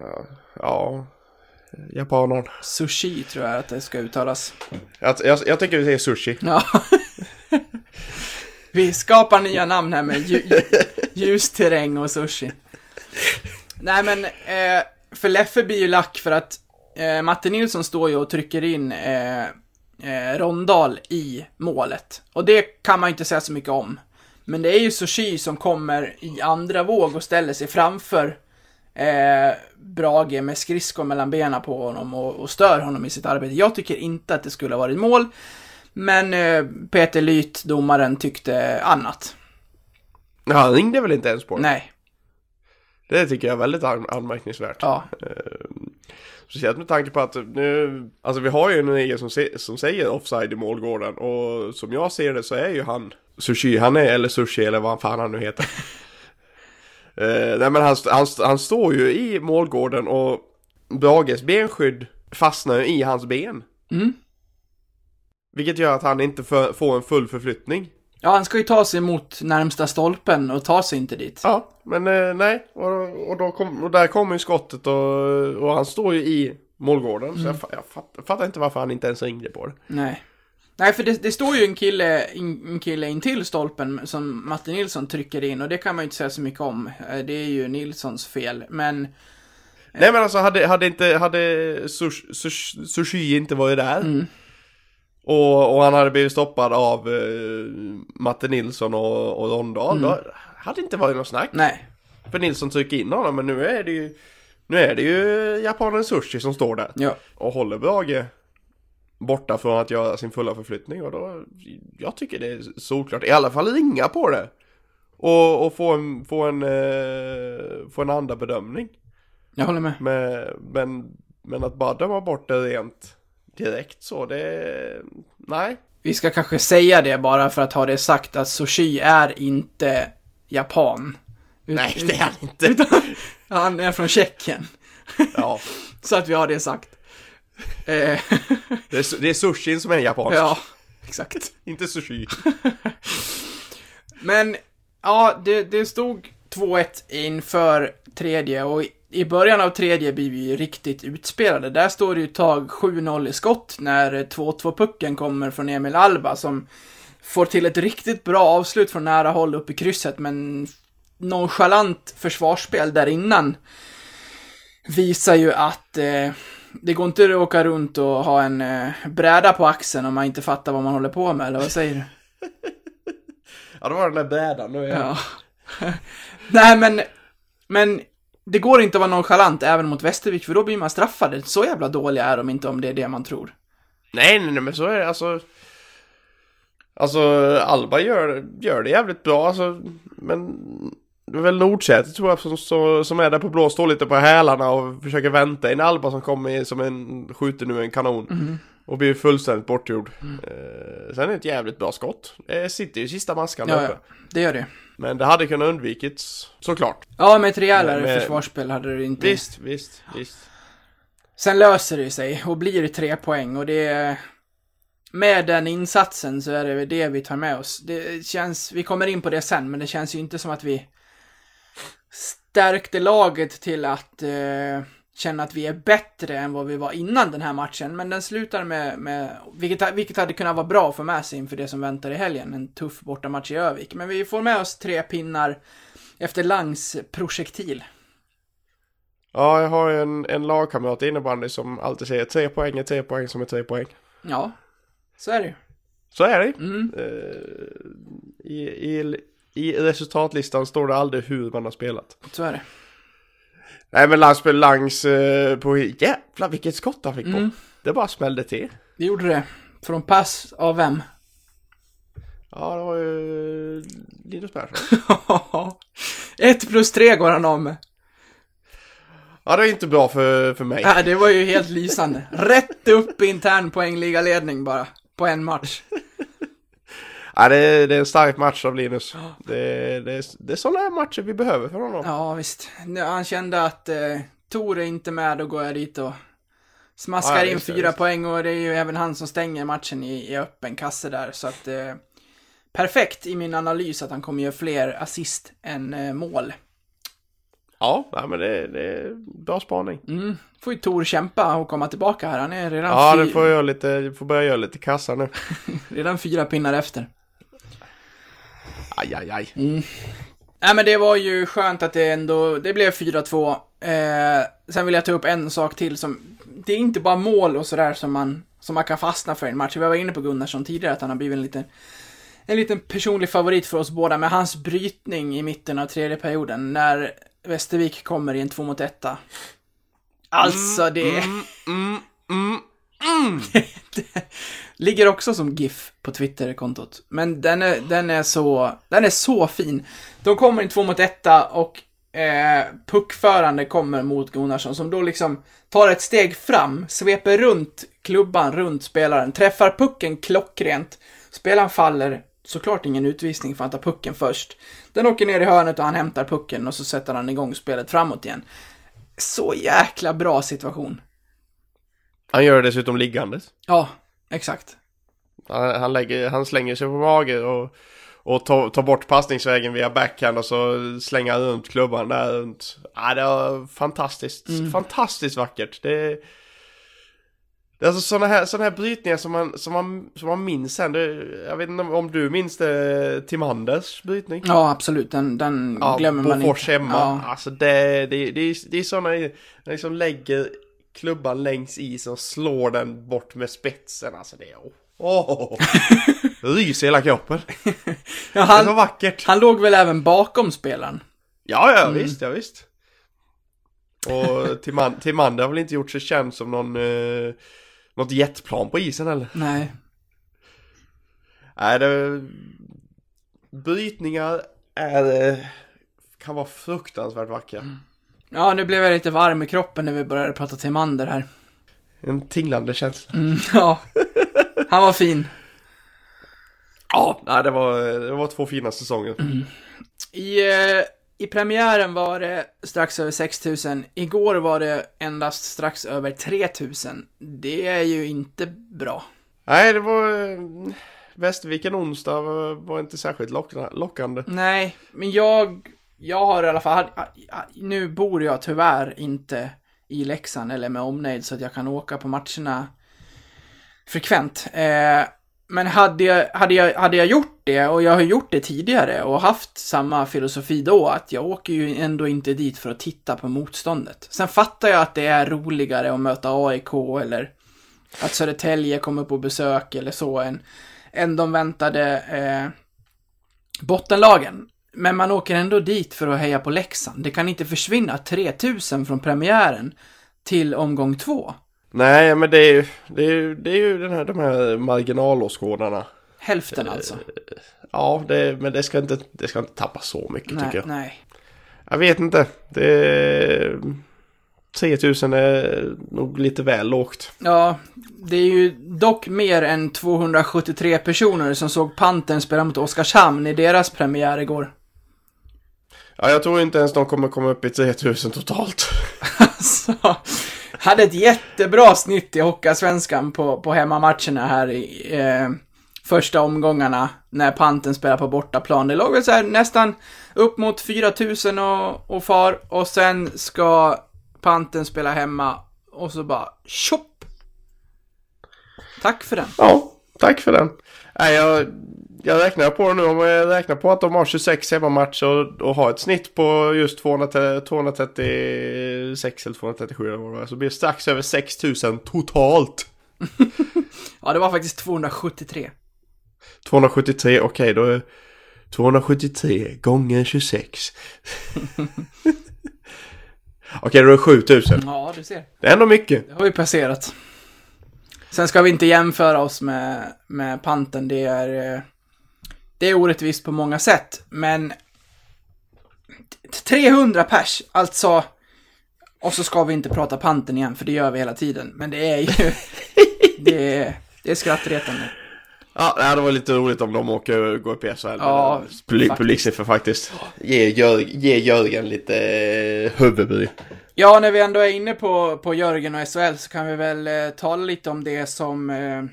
Ja, ja japanen. Sushi tror jag att det ska uttalas. Jag, jag, jag tycker vi säger sushi. Ja. Vi skapar nya namn här med lju, lju, ljusterräng och sushi. Nej men, eh, för Leffe blir ju lack för att eh, Matte Nilsson står ju och trycker in eh, eh, Rondal i målet. Och det kan man ju inte säga så mycket om. Men det är ju Sushi som kommer i andra våg och ställer sig framför eh, Brage med skridskor mellan benen på honom och, och stör honom i sitt arbete. Jag tycker inte att det skulle ha varit mål. Men eh, Peter Lyth, domaren, tyckte annat. Ja, han ringde väl inte ens på det? Nej. Det tycker jag är väldigt an- anmärkningsvärt. Ja. Speciellt med tanke på att nu, alltså vi har ju en regel som, se, som säger offside i målgården och som jag ser det så är ju han Sushi, han är, eller Sushi eller vad fan han nu heter. eh, nej men han, han, han står ju i målgården och Brages benskydd fastnar ju i hans ben. Mm. Vilket gör att han inte för, får en full förflyttning. Ja, han ska ju ta sig mot närmsta stolpen och ta sig inte dit. Ja, men eh, nej. Och, och, då kom, och där kommer ju skottet och, och han står ju i målgården. Så jag, fa- jag, fatt, jag fattar inte varför han inte ens ringde på det. Nej. Nej, för det, det står ju en kille, in, en kille intill stolpen som Matte Nilsson trycker in och det kan man ju inte säga så mycket om. Eh, Det är ju Nilssons fel, men Nej men alltså hade, hade inte, hade sushi, sushi inte varit där. Mm. Och, och han hade blivit stoppad av eh, Matte Nilsson och, och Rondal. Då hade det inte varit något snack. nej. För Nilsson trycker in honom men nu är det ju, nu är det ju japanen Sushi som står där. Ja. och håller Brage borta från att göra sin fulla förflyttning och då, jag tycker det är solklart, i alla fall ringa på det. Och, och få en, få en, eh, få en andra bedömning. Jag håller med. Men, men, men att bara döma bort det rent direkt så, det, nej. Vi ska kanske säga det bara för att ha det sagt att Sushi är inte japan. Ut- Nej, det är han inte. Han är från Tjeckien. Ja, Så att vi har det sagt. Eh, det är, det är sushin som är japansk, ja, exakt. inte sushi. Men, ja, det, det stod 2-1 inför tredje och i början av tredje blir vi ju riktigt utspelade. Där står det ju tag 7-0 i skott när 2-2-pucken kommer från Emil Alba som får till ett riktigt bra avslut från nära håll upp i krysset, men nonchalant försvarsspel där innan visar ju att eh, det går inte att åka runt och ha en eh, bräda på axeln om man inte fattar vad man håller på med, eller vad säger du? Ja, det var den där brädan. Nu är jag... Ja. Nej, men, men det går inte att vara nonchalant även mot Västervik, för då blir man straffade. Så jävla dåliga är de inte om det är det man tror. Nej, nej, nej, men så är det alltså. Alltså, Alba gör, gör det jävligt bra, alltså. Men det är väl Nordsäter tror jag som, som är där på blå, står lite på hälarna och försöker vänta in Alba som kommer som en, skjuter nu en kanon. Och blir fullständigt bortgjord. Eh, sen är det ett jävligt bra skott. Det sitter ju sista maskan Ja, uppe. ja, det gör det. Men det hade kunnat undvikits, såklart. Ja, med ett rejälare men- försvarsspel hade det inte. Visst, visst, visst. Sen löser det sig och blir tre poäng och det är... Med den insatsen så är det det vi tar med oss. Det känns, vi kommer in på det sen, men det känns ju inte som att vi stärkte laget till att eh, känna att vi är bättre än vad vi var innan den här matchen. Men den slutar med, med vilket, vilket hade kunnat vara bra för med sig inför det som väntar i helgen. En tuff bortamatch i Övik. Men vi får med oss tre pinnar efter Langs projektil. Ja, jag har ju en, en lagkamrat i innebandy som alltid säger tre poäng är tre poäng som är tre poäng. Ja, så är det ju. Så är det. Mm. Eh, i, i, I resultatlistan står det aldrig hur man har spelat. Så är det. Nej men Langs Langs eh, på... Jävlar vilket skott han fick på. Mm. Det bara smällde till. Det gjorde det. Från pass av vem? Ja, det var ju Linus Persson. Ett plus tre går han av med. Ja, det är inte bra för, för mig. Nej, det var ju helt lysande. Rätt upp i intern poängligaledning bara. På en match. Ja, det, är, det är en stark match av Linus. Det, det, är, det är sådana här matcher vi behöver för honom. Ja, visst. Nu, Han kände att eh, Tor är inte med, då går jag dit och smaskar Ja, in fyra visst. poäng och det är ju även han som stänger matchen i, i öppen kasse där. Så att eh, perfekt i min analys att han kommer göra fler assist än eh, mål. Ja, nej, men det, det är bra spaning. Mm. Får ju Tor kämpa och komma tillbaka här. Han är redan, Ja, fy- det får jag göra lite, får börja göra lite kassa nu. redan fyra pinnar efter. Aj, aj, aj. Nej men det var ju skönt att det ändå, det blev 4-2. Eh, sen vill jag ta upp en sak till som, det är inte bara mål och sådär som man, som man kan fastna för i en match. Vi var inne på Gunnarsson tidigare att han har blivit en liten, en liten personlig favorit för oss båda med hans brytning i mitten av tredje perioden när Västervik kommer i en 2 mot 1 Alltså det... Mm, mm. Ligger också som GIF på Twitter-kontot. Men den är, den är så, den är så fin. De kommer i två mot etta och eh, puckförande kommer mot Gunnarsson som då liksom tar ett steg fram, sveper runt klubban, runt spelaren, träffar pucken klockrent. Spelaren faller, såklart ingen utvisning för han tar pucken först. Den åker ner i hörnet och han hämtar pucken och så sätter han igång spelet framåt igen. Så jäkla bra situation. Han gör det dessutom liggandes. Ja, exakt. Han, han, lägger, han slänger sig på mage och, och tar, tar bort passningsvägen via backhand och så slänger han runt klubban där runt. Ja, det var fantastiskt, fantastiskt vackert. Det, det är alltså sådana här, såna här brytningar som man, som man, som man minns sen. Det, jag vet inte om du minns det, Timanders brytning? Ja, absolut. Den, den Ja, glömmer man inte. hemma. Ja. Alltså det, det, det, är, det är sådana, liksom lägger klubban längs isen och slår den bort med spetsen. Alltså det är, åh. Oh. Ryser hela kroppen. Ja, Det är så han, vackert. han låg väl även bakom spelaren? Ja, ja, visst, ja visst. Och Timan- Timander har väl inte gjort sig känd som någon, eh, något jetplan på isen heller. Nej. Nej, det... Brytningar är... eh, Kan vara fruktansvärt vackra. Ja, nu blev jag lite varm i kroppen när vi började prata Timander här. En tinglande känsla. Mm, ja. Han var fin. Ja, nej, det var, det var två fina säsonger. I, eh, I premiären var det strax över 6000. Igår var det endast strax över 3000. Det är ju inte bra. Nej, det var... eh, Västerviken onsdag var, inte särskilt lockande. Nej, men jag jag har i alla fall, ah, ah, nu bor jag tyvärr inte i Leksand eller med omnejd så att jag kan åka på matcherna frekvent. Eh, men hade jag, hade, jag, hade jag gjort det, och jag har gjort det tidigare och haft samma filosofi då, att jag åker ju ändå inte dit för att titta på motståndet. Sen fattar jag att det är roligare att möta AIK eller att Södertälje kommer på besök eller så än, än de väntade eh, bottenlagen. Men man åker ändå dit för att heja på Leksand. Det kan inte försvinna 3000 från premiären till omgång två. Nej, men det är ju, det är, ju- det är ju den här, de här marginalåskådarna. Hälften alltså. Ja, det, men det ska, inte, det ska inte tappa så mycket Nej, tycker jag. nej. Jag vet inte. Det... 3000 är nog lite väl lågt. Ja, det är ju dock mer än 273 personer som såg Pantern spela mot Oskarshamn i deras premiär igår. Ja, jag tror inte ens de kommer komma upp i 3000 totalt. Så, hade ett jättebra snitt i Hockeyallsvenskan på, på hemmamatcherna här i eh, första omgångarna när Panten spelar på bortaplan. Det låg väl så här nästan upp mot 4000 och, och far och sen ska Panten spela hemma och så bara tjopp! Tack för den. Ja, tack för den. Nej, jag, jag räknar på det nu. Om jag räknar på att de har 26 hemmamatcher och, och har ett snitt på just 200, 236 eller 237 eller vad det var, så blir det strax över 6000 totalt. Ja, det var faktiskt 273. 273, okej då är 273 gånger 26. okej, då är det 7000. Ja, du ser. Det är ändå mycket. Det har vi passerat. Sen ska vi inte jämföra oss med, med panten. Det är, eh, det är orättvist på många sätt, men 300 pers, alltså. Och så ska vi inte prata panten igen, för det gör vi hela tiden. Men det är ju, det är, det är skrattretande. Ja, det varit lite roligt om de åker gå upp i SHL. Ja, publiksiffror faktiskt. Ge, Jör, ge Jörgen lite eh, huvudbry. Ja, när vi ändå är inne på, på Jörgen och SHL så kan vi väl eh, tala lite om det som, eh,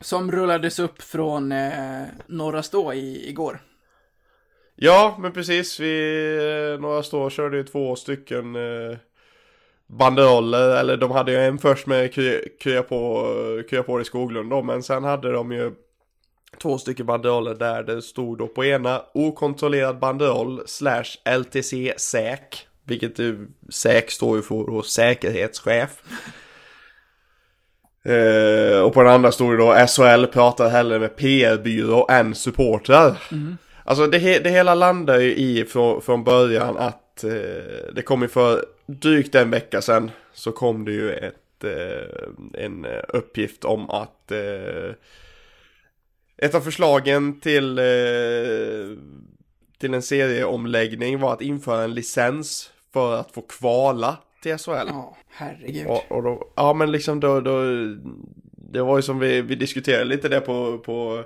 som rullades upp från eh, Norra Stå i, igår. Ja, men precis. Vi, eh, några körde ju två stycken eh, banderoller. Eller de hade ju en först med krya, krya, på, krya på i Skoglund då. Men sen hade de ju två stycken banderoller där det stod då på ena okontrollerad banderoll slash LTC säk. Vilket ju säk står ju för då säkerhetschef. Eh, och på den andra stod det då SHL pratar hellre med PR-byrå än supportrar. Alltså det, det hela landar ju i från, från början att eh, det kom ju för drygt en vecka sedan så kom det ju ett, eh, en eh, uppgift om att eh, ett av förslagen till, eh, till en serieomläggning var att införa en licens för att få kvala till SHL. Ja, herregud. Och, och då, ja men liksom då, då Det var ju som vi, vi diskuterade lite det på, på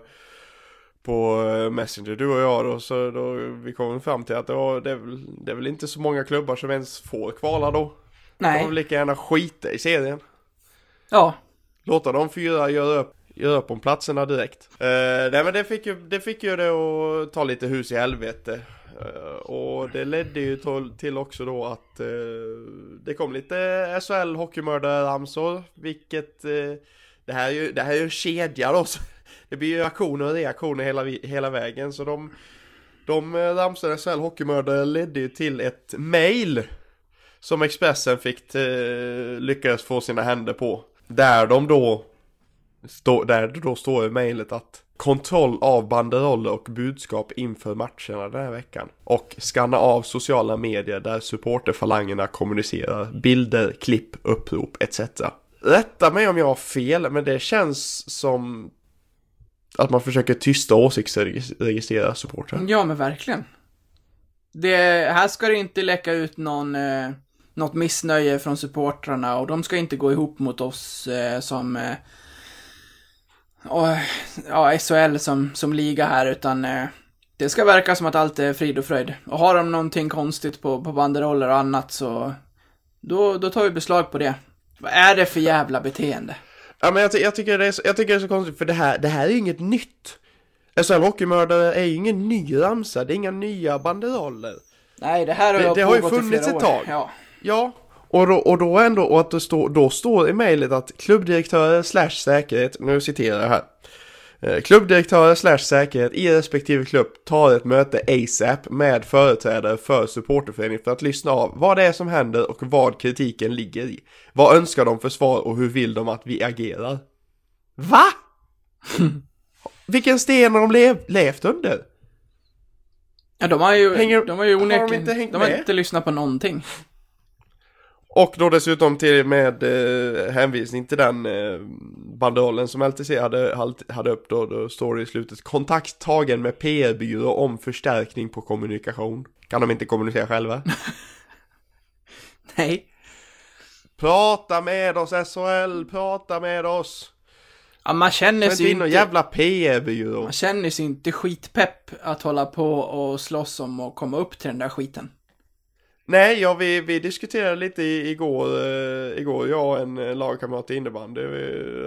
På eh, Messenger, du och jag då, så då vi kom fram till att det, var, det, är väl, det är väl inte så många klubbar som ens får kvala då. De Nej. väl lika gärna skita i serien. Ja. Låta de fyra göra upp, göra upp om platserna direkt. Eh, nej men det fick, ju, det fick ju det att ta lite hus i helvete. Eh, och det ledde ju till, också då att eh, det kom lite SHL hockeymördarramsor. Vilket, eh, det här är ju, det här är ju en kedja då. Det blir ju aktioner och reaktioner hela, hela vägen. Så de, de ramsorna SHL hockeymördare ledde ju till ett mail. Som Expressen fick lyckades få sina händer på. Där de då stå, Där det då står i mejlet att Kontroll av banderoller och budskap inför matcherna den här veckan. Och skanna av sociala medier där supporterfalangerna kommunicerar bilder, klipp, upprop etc. Rätta mig om jag har fel, men det känns som att man försöker tysta åsiktsregistrera supportrar. Ja, men verkligen. Det, här ska det inte läcka ut någon, eh, något missnöje från supportrarna och de ska inte gå ihop mot oss eh, som eh, och, ja, SHL som, som liga här, utan eh, det ska verka som att allt är frid och fröjd. Och har de någonting konstigt på, på banderoller och annat så då, då tar vi beslag på det. Vad är det för jävla beteende? Ja men jag, ty- jag, tycker det är så, jag tycker det är så konstigt för det här, det här är ju inget nytt. SHL Hockeymördare är ju ingen ny ramsa, det är inga nya banderoller. Nej, det här har Det- ju det har ju funnits ett år. tag. Ja. Ja, och då, och då ändå, och att det står, då står i mejlet att klubbdirektörer slash säkerhet, nu citerar jag här. Eh, Klubbdirektörer slash säkerhet i respektive klubb tar ett möte ASAP med företrädare för supporterföreningen för att lyssna av vad det är som händer och vad kritiken ligger i. Vad önskar de för svar och hur vill de att vi agerar? Va? Vilken sten har de lev, levt under? ja, de har ju, Hänger- de har ju har de onekligen, inte hängt de har med? inte lyssnat på någonting. Och då dessutom till med eh, hänvisning till den eh, banderollen som LTC hade, hade upp då, då står det i slutet Kontakt tagen med PR-byrå om förstärkning på kommunikation. Kan de inte kommunicera själva? Nej. prata med oss SHL, prata med oss! Ja, man känner sig inte... jävla PR-byrå. Man känner sig inte skitpepp att hålla på och slåss om och komma upp till den där skiten. Nej, ja, vi, vi diskuterade lite i, igår, eh, igår, jag och en lagkamrat i innebandy.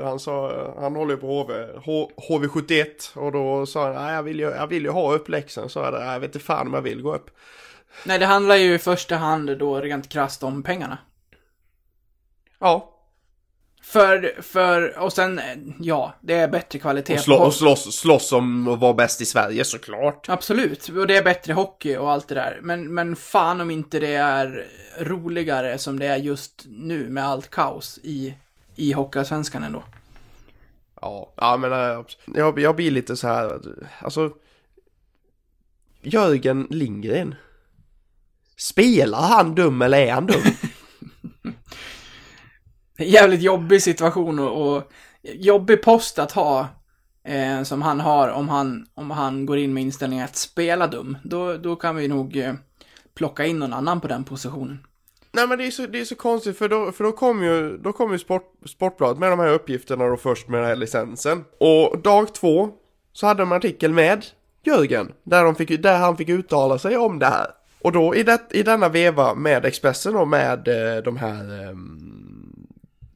Han sa, han håller ju på HV, H, HV71 och då sa han, jag vill ju, jag vill ju ha upp läxan. Så jag, "Nej, jag vet inte fan om jag vill gå upp. Nej, det handlar ju i första hand då rent krasst om pengarna. Ja, För, för, och sen, eh, ja, det är bättre kvalitet och, slå, på och slåss, slåss om att vara bäst i Sverige såklart. Absolut, och det är bättre hockey och allt det där. Men, men fan om inte det är roligare som det är just nu med allt kaos i, i Hockeyallsvenskan ändå. Ja, ja men äh, jag, jag blir lite så här, alltså Jörgen Lindgren Spelar han dum eller är han dum? Jävligt jobbig situation och, och jobbig post att ha eh, som han har om han, om han går in med inställningen att spela dum. Då, då kan vi nog eh, plocka in någon annan på den positionen. Nej men det är så, det är så konstigt för då, för då kom ju, då kom ju sport, Sportbladet med de här uppgifterna då först med den här licensen. Och dag två så hade de en artikel med Jörgen, där, de fick, där han fick uttala sig om det här. Och då i, det, i denna veva med Expressen och med eh, de här, ehm,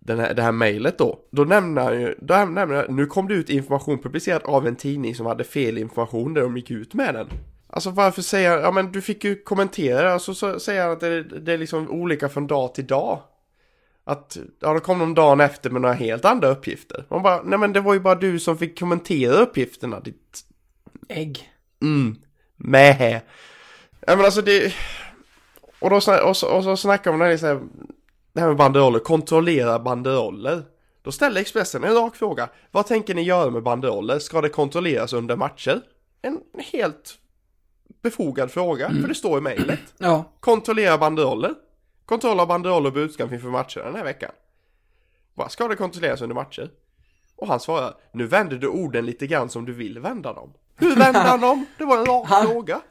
den här, det här mejlet då. Då nämner han ju, då nämner han, nu kom det ut information publicerad av en tidning som hade fel information där de gick ut med den. Alltså varför säger han, ja men du fick ju kommentera, alltså så säger han att det, det är liksom olika från dag till dag. Att, ja det kom någon dagen efter med några helt andra uppgifter. Man bara, nej men det var ju bara du som fick kommentera uppgifterna, ditt Ägg. Mm. Mähä. Ja men alltså det... Och, då, och, så, och så snackar man det här, här, det här med banderoller, kontrollera banderoller. Då ställer Expressen en rak fråga. Vad tänker ni göra med banderoller? Ska det kontrolleras under matcher? En helt befogad fråga, för det står i mejlet. Ja. Kontrollera banderoller. Kontroll av banderoller och budskap inför matcherna den här veckan. Vad ska det kontrolleras under matcher? Och han svarar, nu vänder du orden lite grann som du vill vända dem. Hur vänder han dem? Det var en rak Han- fråga.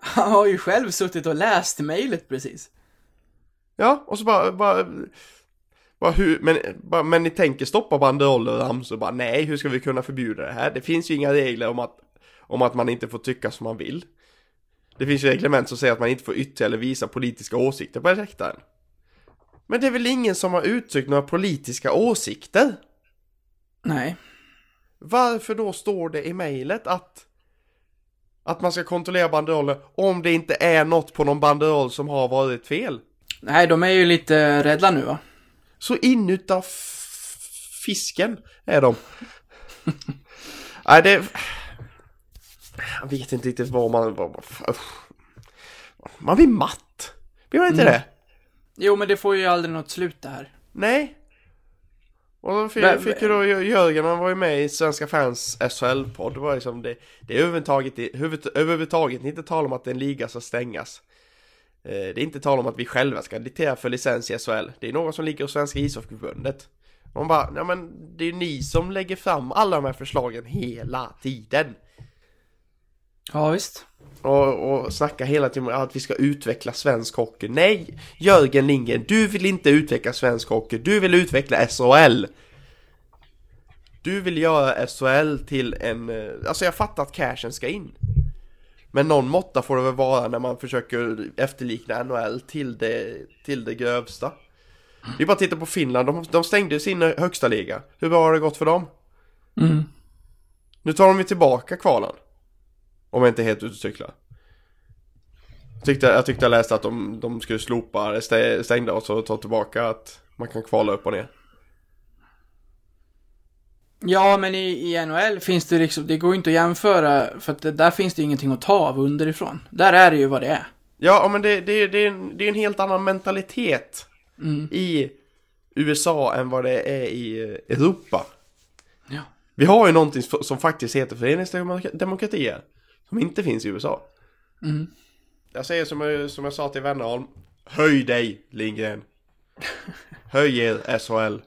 Han har ju själv suttit och läst mejlet precis. Ja, och så bara, bara, bara hur, men, bara, men ni tänker stoppa banderoller och ramsor? Bara nej, hur ska vi kunna förbjuda det här? Det finns ju inga regler om att, om att man inte får tycka som man vill. Det finns ju reglement som säger att man inte får yttra eller visa politiska åsikter på läktaren. Men det är väl ingen som har uttryckt några politiska åsikter? Nej. Varför då står det i mejlet att att man ska kontrollera banderoller om det inte är något på någon banderoll som har varit fel? Nej, de är ju lite rädda nu va? Så inuta fisken är de. Nej, det... Jag vet inte riktigt vad man... Man blir matt. Blir man inte det? Jo, men det får ju aldrig något slut det här. Nej. Och då fick, Men- fick ju då Jörgen, han var ju med i Svenska fans SHL-podd. Det var liksom det, det är överhuvudtaget, huvud, överhuvudtaget inte tal om att en liga ska stängas. Eh, Det är inte tal om att vi själva ska diktera för licens i SHL. Det är något som ligger hos Svenska ishockeyförbundet. Man bara, ja men det är ju ni som lägger fram alla de här förslagen hela tiden. Ja, visst. Och, och snackar hela tiden om att vi ska utveckla svensk hockey. Nej, Jörgen Lindgren, du vill inte utveckla svensk hockey. Du vill utveckla SHL. Du vill göra SHL till en... eh, Alltså jag fattar att cashen ska in. Men någon måtta får det väl vara när man försöker efterlikna NHL till det, till det grövsta. Det är bara att titta på Finland, de, de stängde sin högsta liga. Hur bra har det gått för dem? Mm. Nu tar de ju tillbaka kvalen. Om jag inte är helt ute och cyklar. Jag tyckte, jag tyckte jag läste att de, de skulle slopa det stä- stängda och så ta tillbaka att man kan kvala upp och ner. Ja, men i, i NHL finns det liksom, det går inte att jämföra, för att det, där finns det ju ingenting att ta av underifrån. Där är det ju vad det är. Ja, men det, det, det, är en, det är en helt annan mentalitet i USA än vad det är i eh, Europa. Ja. Vi har ju någonting som faktiskt heter föreningsdemokratier. Som inte finns i USA. Jag säger som jag, som jag sa till Wennerholm. Höj dig Lindgren. Höj er SHL.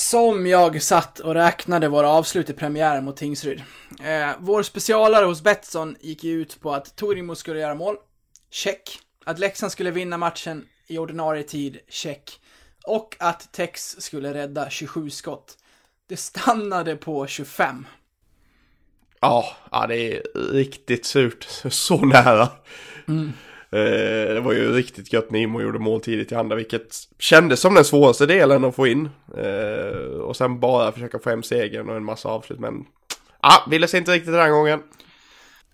Som jag satt och räknade våra avslut i premiären mot Tingsryd. Eh, vår specialare hos Betsson gick ju ut på att Torimo skulle göra mål. Check. Att Leksand skulle vinna matchen i ordinarie tid. Check. Och att Tex skulle rädda 27 skott. Det stannade på 25. Ja, ja, det är riktigt surt. Så nära. Eh, det var ju riktigt gött när Imo gjorde mål tidigt i andra, vilket kändes som den svåraste delen att få in. Eh, och sen bara försöka få hem segern och en massa avslut, men... Ja, ville sig inte riktigt den här gången.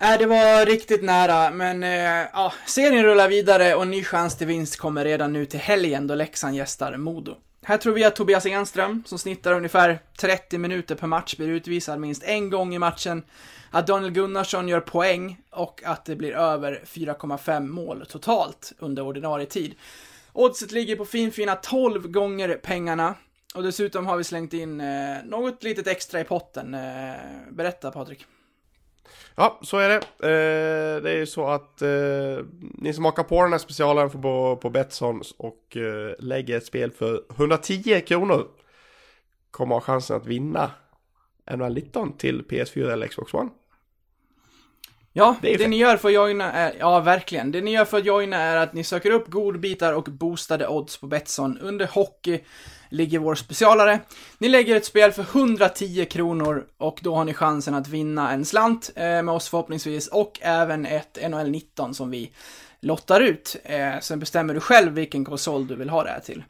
Nej, det var riktigt nära, men eh, ja, serien rullar vidare och en ny chans till vinst kommer redan nu till helgen då Leksand gästar Modo. Här tror vi att Tobias Enström, som snittar ungefär 30 minuter per match, blir utvisad minst en gång i matchen, att Daniel Gunnarsson gör poäng och att det blir över 4,5 mål totalt under ordinarie tid. Oddset ligger på finfina 12 gånger pengarna. Och dessutom har vi slängt in eh, något litet extra i potten. Eh, berätta Patrik. Ja, så är det. Eh, det är ju så att eh, ni som hakar på den här specialen får på, på Betsson och eh, lägger ett spel för 110 kronor. Kommer ha chansen att vinna NHL 19 till PS4 eller Xbox One. Ja, Det det, ni gör för att joina är, ja verkligen. Det ni gör för att joina är att ni söker upp godbitar och boostade odds på Betsson. Under hockey ligger vår specialare. Ni lägger ett spel för 110 kronor och då har ni chansen att vinna en slant eh, med oss förhoppningsvis och även ett NHL 19 som vi lottar ut. Eh, sen bestämmer du själv vilken konsol du vill ha det här till.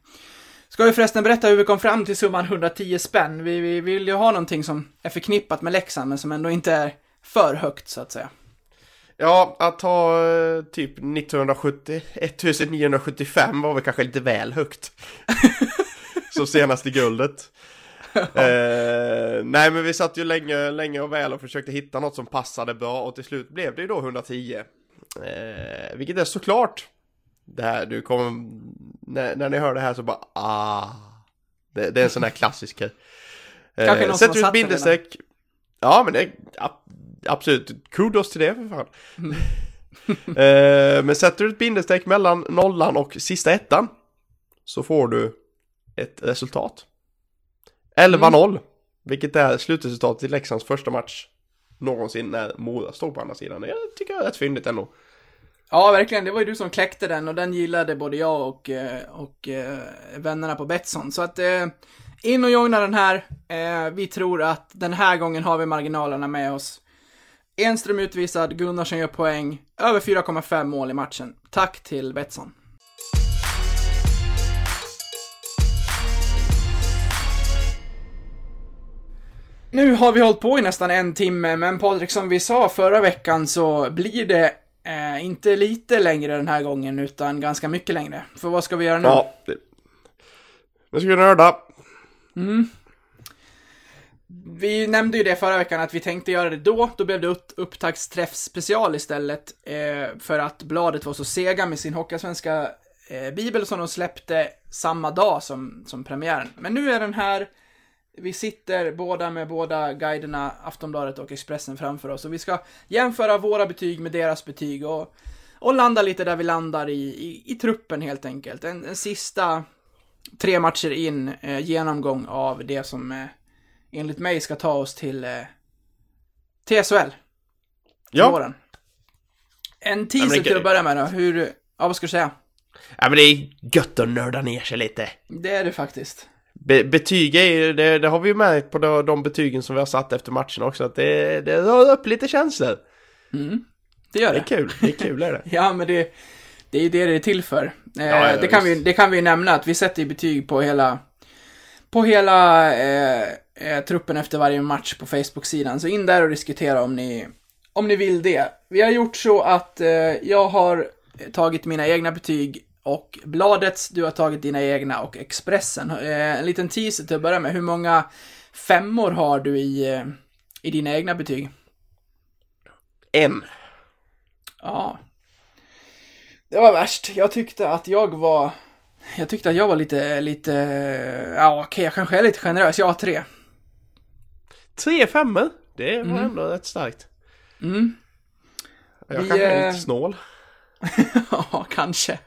Ska vi förresten berätta hur vi kom fram till summan 110 spänn? Vi, vi vill ju ha någonting som är förknippat med Leksand men som ändå inte är för högt så att säga. Ja, att ta eh, typ 1970, 1975 var väl kanske lite väl högt. Som senast i guldet. eh, nej men vi satt ju länge, länge och väl och försökte hitta något som passade bra och till slut blev det ju då 110. Eh, vilket är såklart det här, du kommer, när, när ni hör det här så bara ah. Det, det är en sån här klassisk grej. Kanske Eh, någon som sätter har du ett satt den bindestreck. Ja men det, ab- absolut, kudos till det för fan. Eh, men sätter du ett bindestreck mellan nollan och sista ettan så får du ett resultat. 11-0, vilket är slutresultatet i Leksands första match någonsin när Mora stod på andra sidan. Jag tycker det är rätt fyndigt ändå. Ja, verkligen. Det var ju du som kläckte den och den gillade både jag och, eh, och eh, vännerna på Betsson. Så att eh, in och joina den här. Vi tror att den här gången har vi marginalerna med oss. Enström utvisad, Gunnarsson gör poäng, över 4,5 mål i matchen. Tack till Betsson. Nu har vi hållit på i nästan en timme, men Patrik, som vi sa förra veckan så blir det eh, inte lite längre den här gången, utan ganska mycket längre. För vad ska vi göra nu? Ja, det... Nu ska vi nörda. Vi nämnde ju det förra veckan att vi tänkte göra det då. Då blev det upp- upptaktsträff special istället. Eh, för att bladet var så sega med sin Hockeyallsvenska eh, bibel som de släppte samma dag som, som premiären. Men nu är den här. Vi sitter båda med båda guiderna, Aftonbladet och Expressen framför oss. Och vi ska jämföra våra betyg med deras betyg och, och landa lite där vi landar i, i, i truppen helt enkelt. En, en sista tre matcher in eh, genomgång av det som eh, enligt mig ska ta oss till eh, TSL. Ja. Ja. Våren. En teaser men det- till att börja med då. Hur, ja vad ska du säga? ja, men det är gött att nörda ner sig lite. Det är det faktiskt. Be betyg är det, det har vi ju märkt på de, de betygen som vi har satt efter matchen också, att det, det rör upp lite känslor. Det gör Det det. är kul, det är kul är det. Ja, men det, det är ju det det är till för. Eh, Ja, ja, det, kan vi, det kan vi ju nämna att vi sätter ju betyg på hela, på hela eh, eh, truppen efter varje match på Facebook-sidan. Så in där och diskutera om ni, om ni vill det. Vi har gjort så att eh, jag har tagit mina egna betyg och Bladets, du har tagit dina egna och Expressen. Eh, en liten teaser till att börja med. Hur många femmor har du i, eh, i dina egna betyg? En. Ja. Det var värst. Jag tyckte att jag var... Jag tyckte att jag var lite, lite... Ja, okej, jag kanske är lite generös. Jag har tre. Tre femmor. Det var ändå rätt starkt. Mm. Jag Vi, kanske är eh, lite snål. Ja, kanske.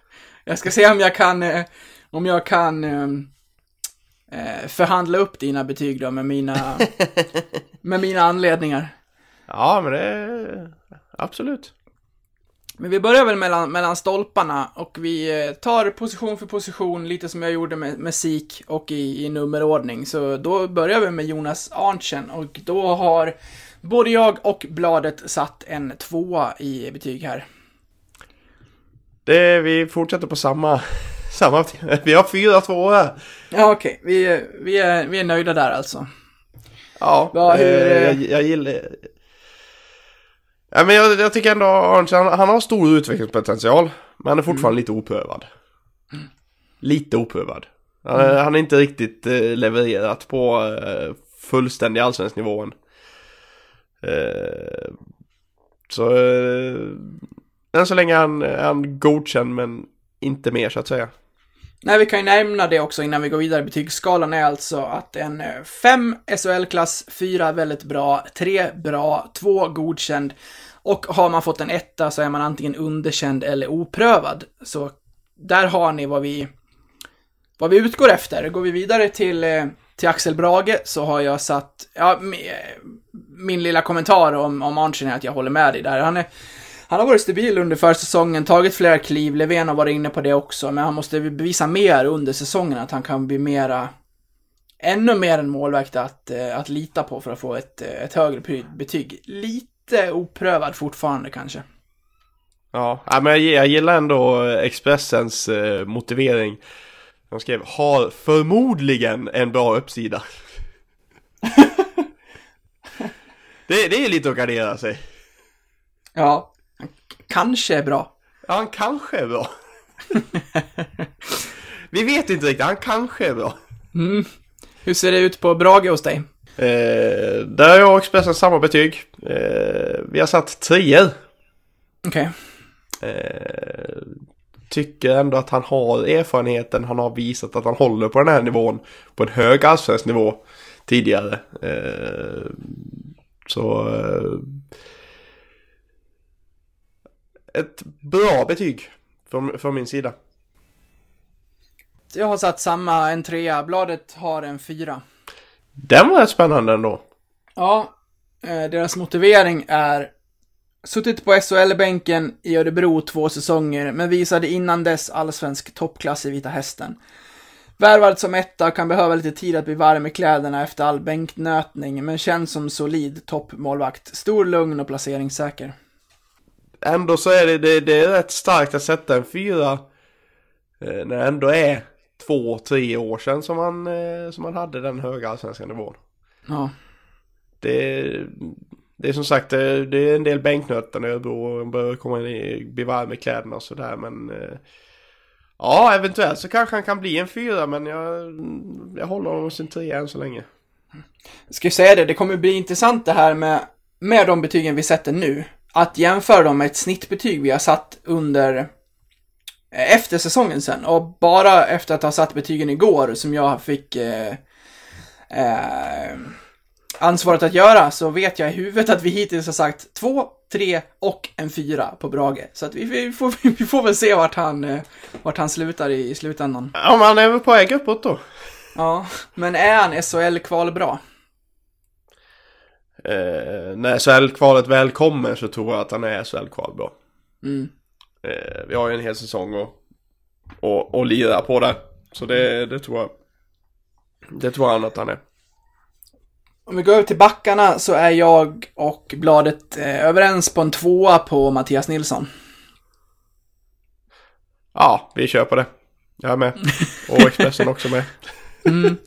Jag ska se om jag kan... eh, Om jag kan... eh, Förhandla upp dina betyg då med mina... med mina anledningar. Ja, men det... Absolut. Men vi börjar väl mellan, mellan stolparna och vi eh, tar position för position, lite som jag gjorde med, med SIK och i, i nummerordning. Så då börjar vi med Jonas Arntzen och då har både jag och bladet satt en tvåa i betyg här. Det, vi fortsätter på samma... samma vi har fyra två här. Ja, okej. Vi, är- vi, är, vi är nöjda där alltså. Ja, Ja, hur, eh, eh, jag, jag gillar... Ja, men jag, jag tycker ändå Arntzen, han, han har stor utvecklingspotential. Men han är fortfarande lite oprövad. Lite oprövad. Han, är- han är inte riktigt eh, levererat på eh, fullständig allsvensk nivån. Eh, så... Eh, än så länge är han, är han godkänd men inte mer så att säga. Nej, vi kan ju nämna det också innan vi går vidare. Betygsskalan är alltså att en eh, 5 SHL-klass, 4 väldigt bra, 3 bra, 2 godkänd och har man fått en etta så är man antingen underkänd eller oprövad. Så där har ni vad vi, vad vi utgår efter. Går vi vidare till, eh, till Axel Brage så har jag satt, ja, min lilla kommentar om, om Arntzen är att jag håller med dig där. Han är, han har varit stabil under försäsongen, tagit flera kliv, Löfven har varit inne på det också, men han måste bevisa mer under säsongen att han kan bli mera, ännu mer en målvakt att, eh, att lita på för att få ett, eh, ett högre betyg. Lite oprövad fortfarande kanske. Ja, men jag, gillar ändå Expressens eh, motivering. De skrev har förmodligen en bra uppsida. det, det är lite att gardera sig. Ja, kanske är bra. Ja, han kanske är bra. Vi vet inte riktigt, han kanske är bra. Hur ser det ut på Brage hos dig? Eh, där har jag och Expressen samma betyg. Eh, vi har satt treor. Okej. Eh, tycker ändå att han har erfarenheten, han har visat att han håller på den här nivån. På en hög allsvensk nivå tidigare. Eh, så... Ett bra betyg från, från min sida. Jag har satt samma, en trea. Bladet har en fyra. Den var rätt spännande ändå. Ja, eh, deras motivering är Suttit på SHL-bänken i Örebro två säsonger, men visade innan dess allsvensk toppklass i Vita Hästen. Värvad som etta, kan behöva lite tid att bli varm i kläderna efter all bänknötning, men känns som solid toppmålvakt. Stor, lugn och placeringssäker. Ändå så är det, det, det är rätt starkt att sätta en fyra. Eh, när det ändå är två, tre år sedan som man, eh, som man hade den höga allsvenska nivån. Ja. Det, det är som sagt det, det är en del bänknötter när Örebro börjar komma in i, bli varm i kläderna och sådär men eh, Ja eventuellt så kanske han kan bli en fyra men jag, jag håller honom sin trea än så länge. Jag ska ju säga det, det kommer bli intressant det här med, med de betygen vi sätter nu. Att jämföra dem med ett snittbetyg vi har satt under eh, efter säsongen sen. Och bara efter att ha satt betygen igår som jag fick eh, eh, ansvaret att göra så vet jag i huvudet att vi hittills har sagt två, tre och en fyra på Brage. Så att vi, vi, får, vi får väl se vart han, eh, vart han slutar i, i slutändan. Ja men han är väl på väg uppåt då. Ja, men är han SHL-kval bra? Eh, när SHL-kvalet väl kommer så tror jag att han är SHL-kval bra. Mm. Eh, vi har ju en hel säsong och, och, och lira på det. Så det, det tror jag. Det tror han att han är. Om vi går över till backarna så är jag och Bladet eh, överens på en tvåa på Mattias Nilsson. Ja, vi kör på det. Jag är med. Och Expressen också med.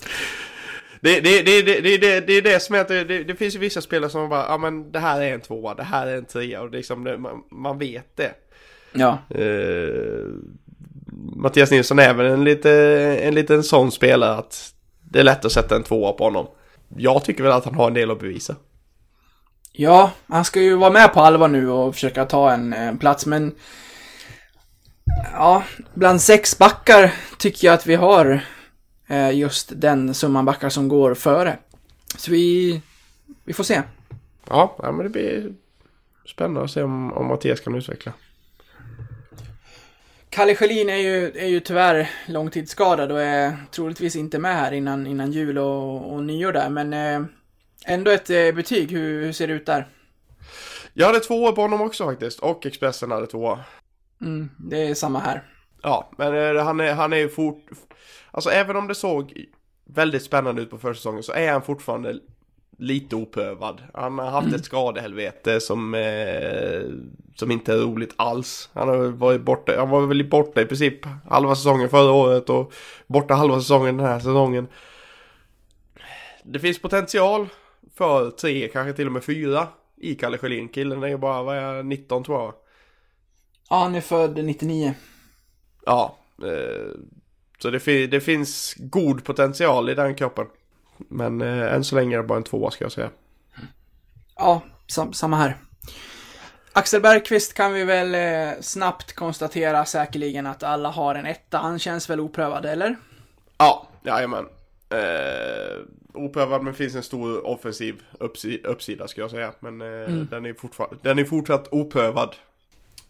Det, det, det, det, det, det, det är det som är att det, det, finns ju vissa spelare som bara, ja men det här är en tvåa, det här är en trea och liksom det, man, man vet det. Ja. Eh, Mattias Nilsson är väl en, lite, en liten sån spelare att det är lätt att sätta en tvåa på honom. Jag tycker väl att han har en del att bevisa. Ja, han ska ju vara med på allvar nu och försöka ta en, en plats, men... Ja, bland sex backar tycker jag att vi har just den summan backar som går före. Så vi... Vi får se. Ja, men det blir spännande att se om, om Mattias kan utveckla. Kalle Schelin är ju, är ju tyvärr långtidsskadad och är troligtvis inte med här innan, innan jul och, och nyår där, men eh, ändå ett eh, betyg. Hur, hur ser det ut där? Jag hade två på honom också faktiskt, och Expressen hade två. Mm, det är samma här. Ja, men eh, han är, han är ju fort... Alltså även om det såg väldigt spännande ut på försäsongen så är han fortfarande lite oprövad. Han har haft ett skadehelvete som, eh, som inte är roligt alls. Han har varit borta, han var väl borta i princip halva säsongen förra året och borta halva säsongen den här säsongen. Det finns potential för tre, kanske till och med fyra i Kalle Schelin. Killen är ju bara, vad är jag, 19 tror jag. Ja, han är född 99. Ja, eh, så det, fi- det finns god potential i den kroppen. Men eh, än så länge är det bara en tvåa ska jag säga. Ja, sam, samma här. Axel Bergqvist kan vi väl eh, snabbt konstatera säkerligen att alla har en etta. Han känns väl oprövad, eller? Ja, jajamän. Eh, oprövad men finns en stor offensiv uppsi- uppsida ska jag säga. Men eh, den, är den är fortsatt oprövad.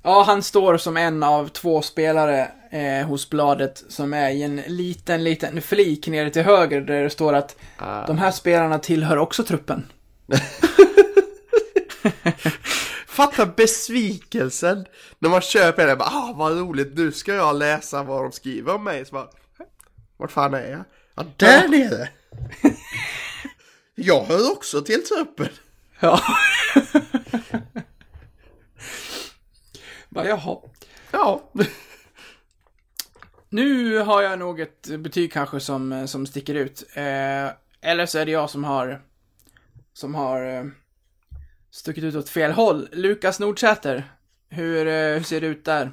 Ja, han står som en av två spelare eh, hos bladet som är i en liten, liten flik nere till höger där det står att de här spelarna tillhör också truppen. Fatta besvikelsen när man köper det. Bara, ah, vad roligt, nu ska jag läsa vad de skriver om mig. Så bara, vart fan är jag? Ja, där nere! jag hör också till truppen. Ja. Bara, jaha. Ja. Nu har jag nog ett betyg kanske som, som sticker ut. Eh, eller så är det jag som har, som har eh, stuckit ut åt fel håll. Lukas Nordsäter, hur, eh, hur ser det ut där?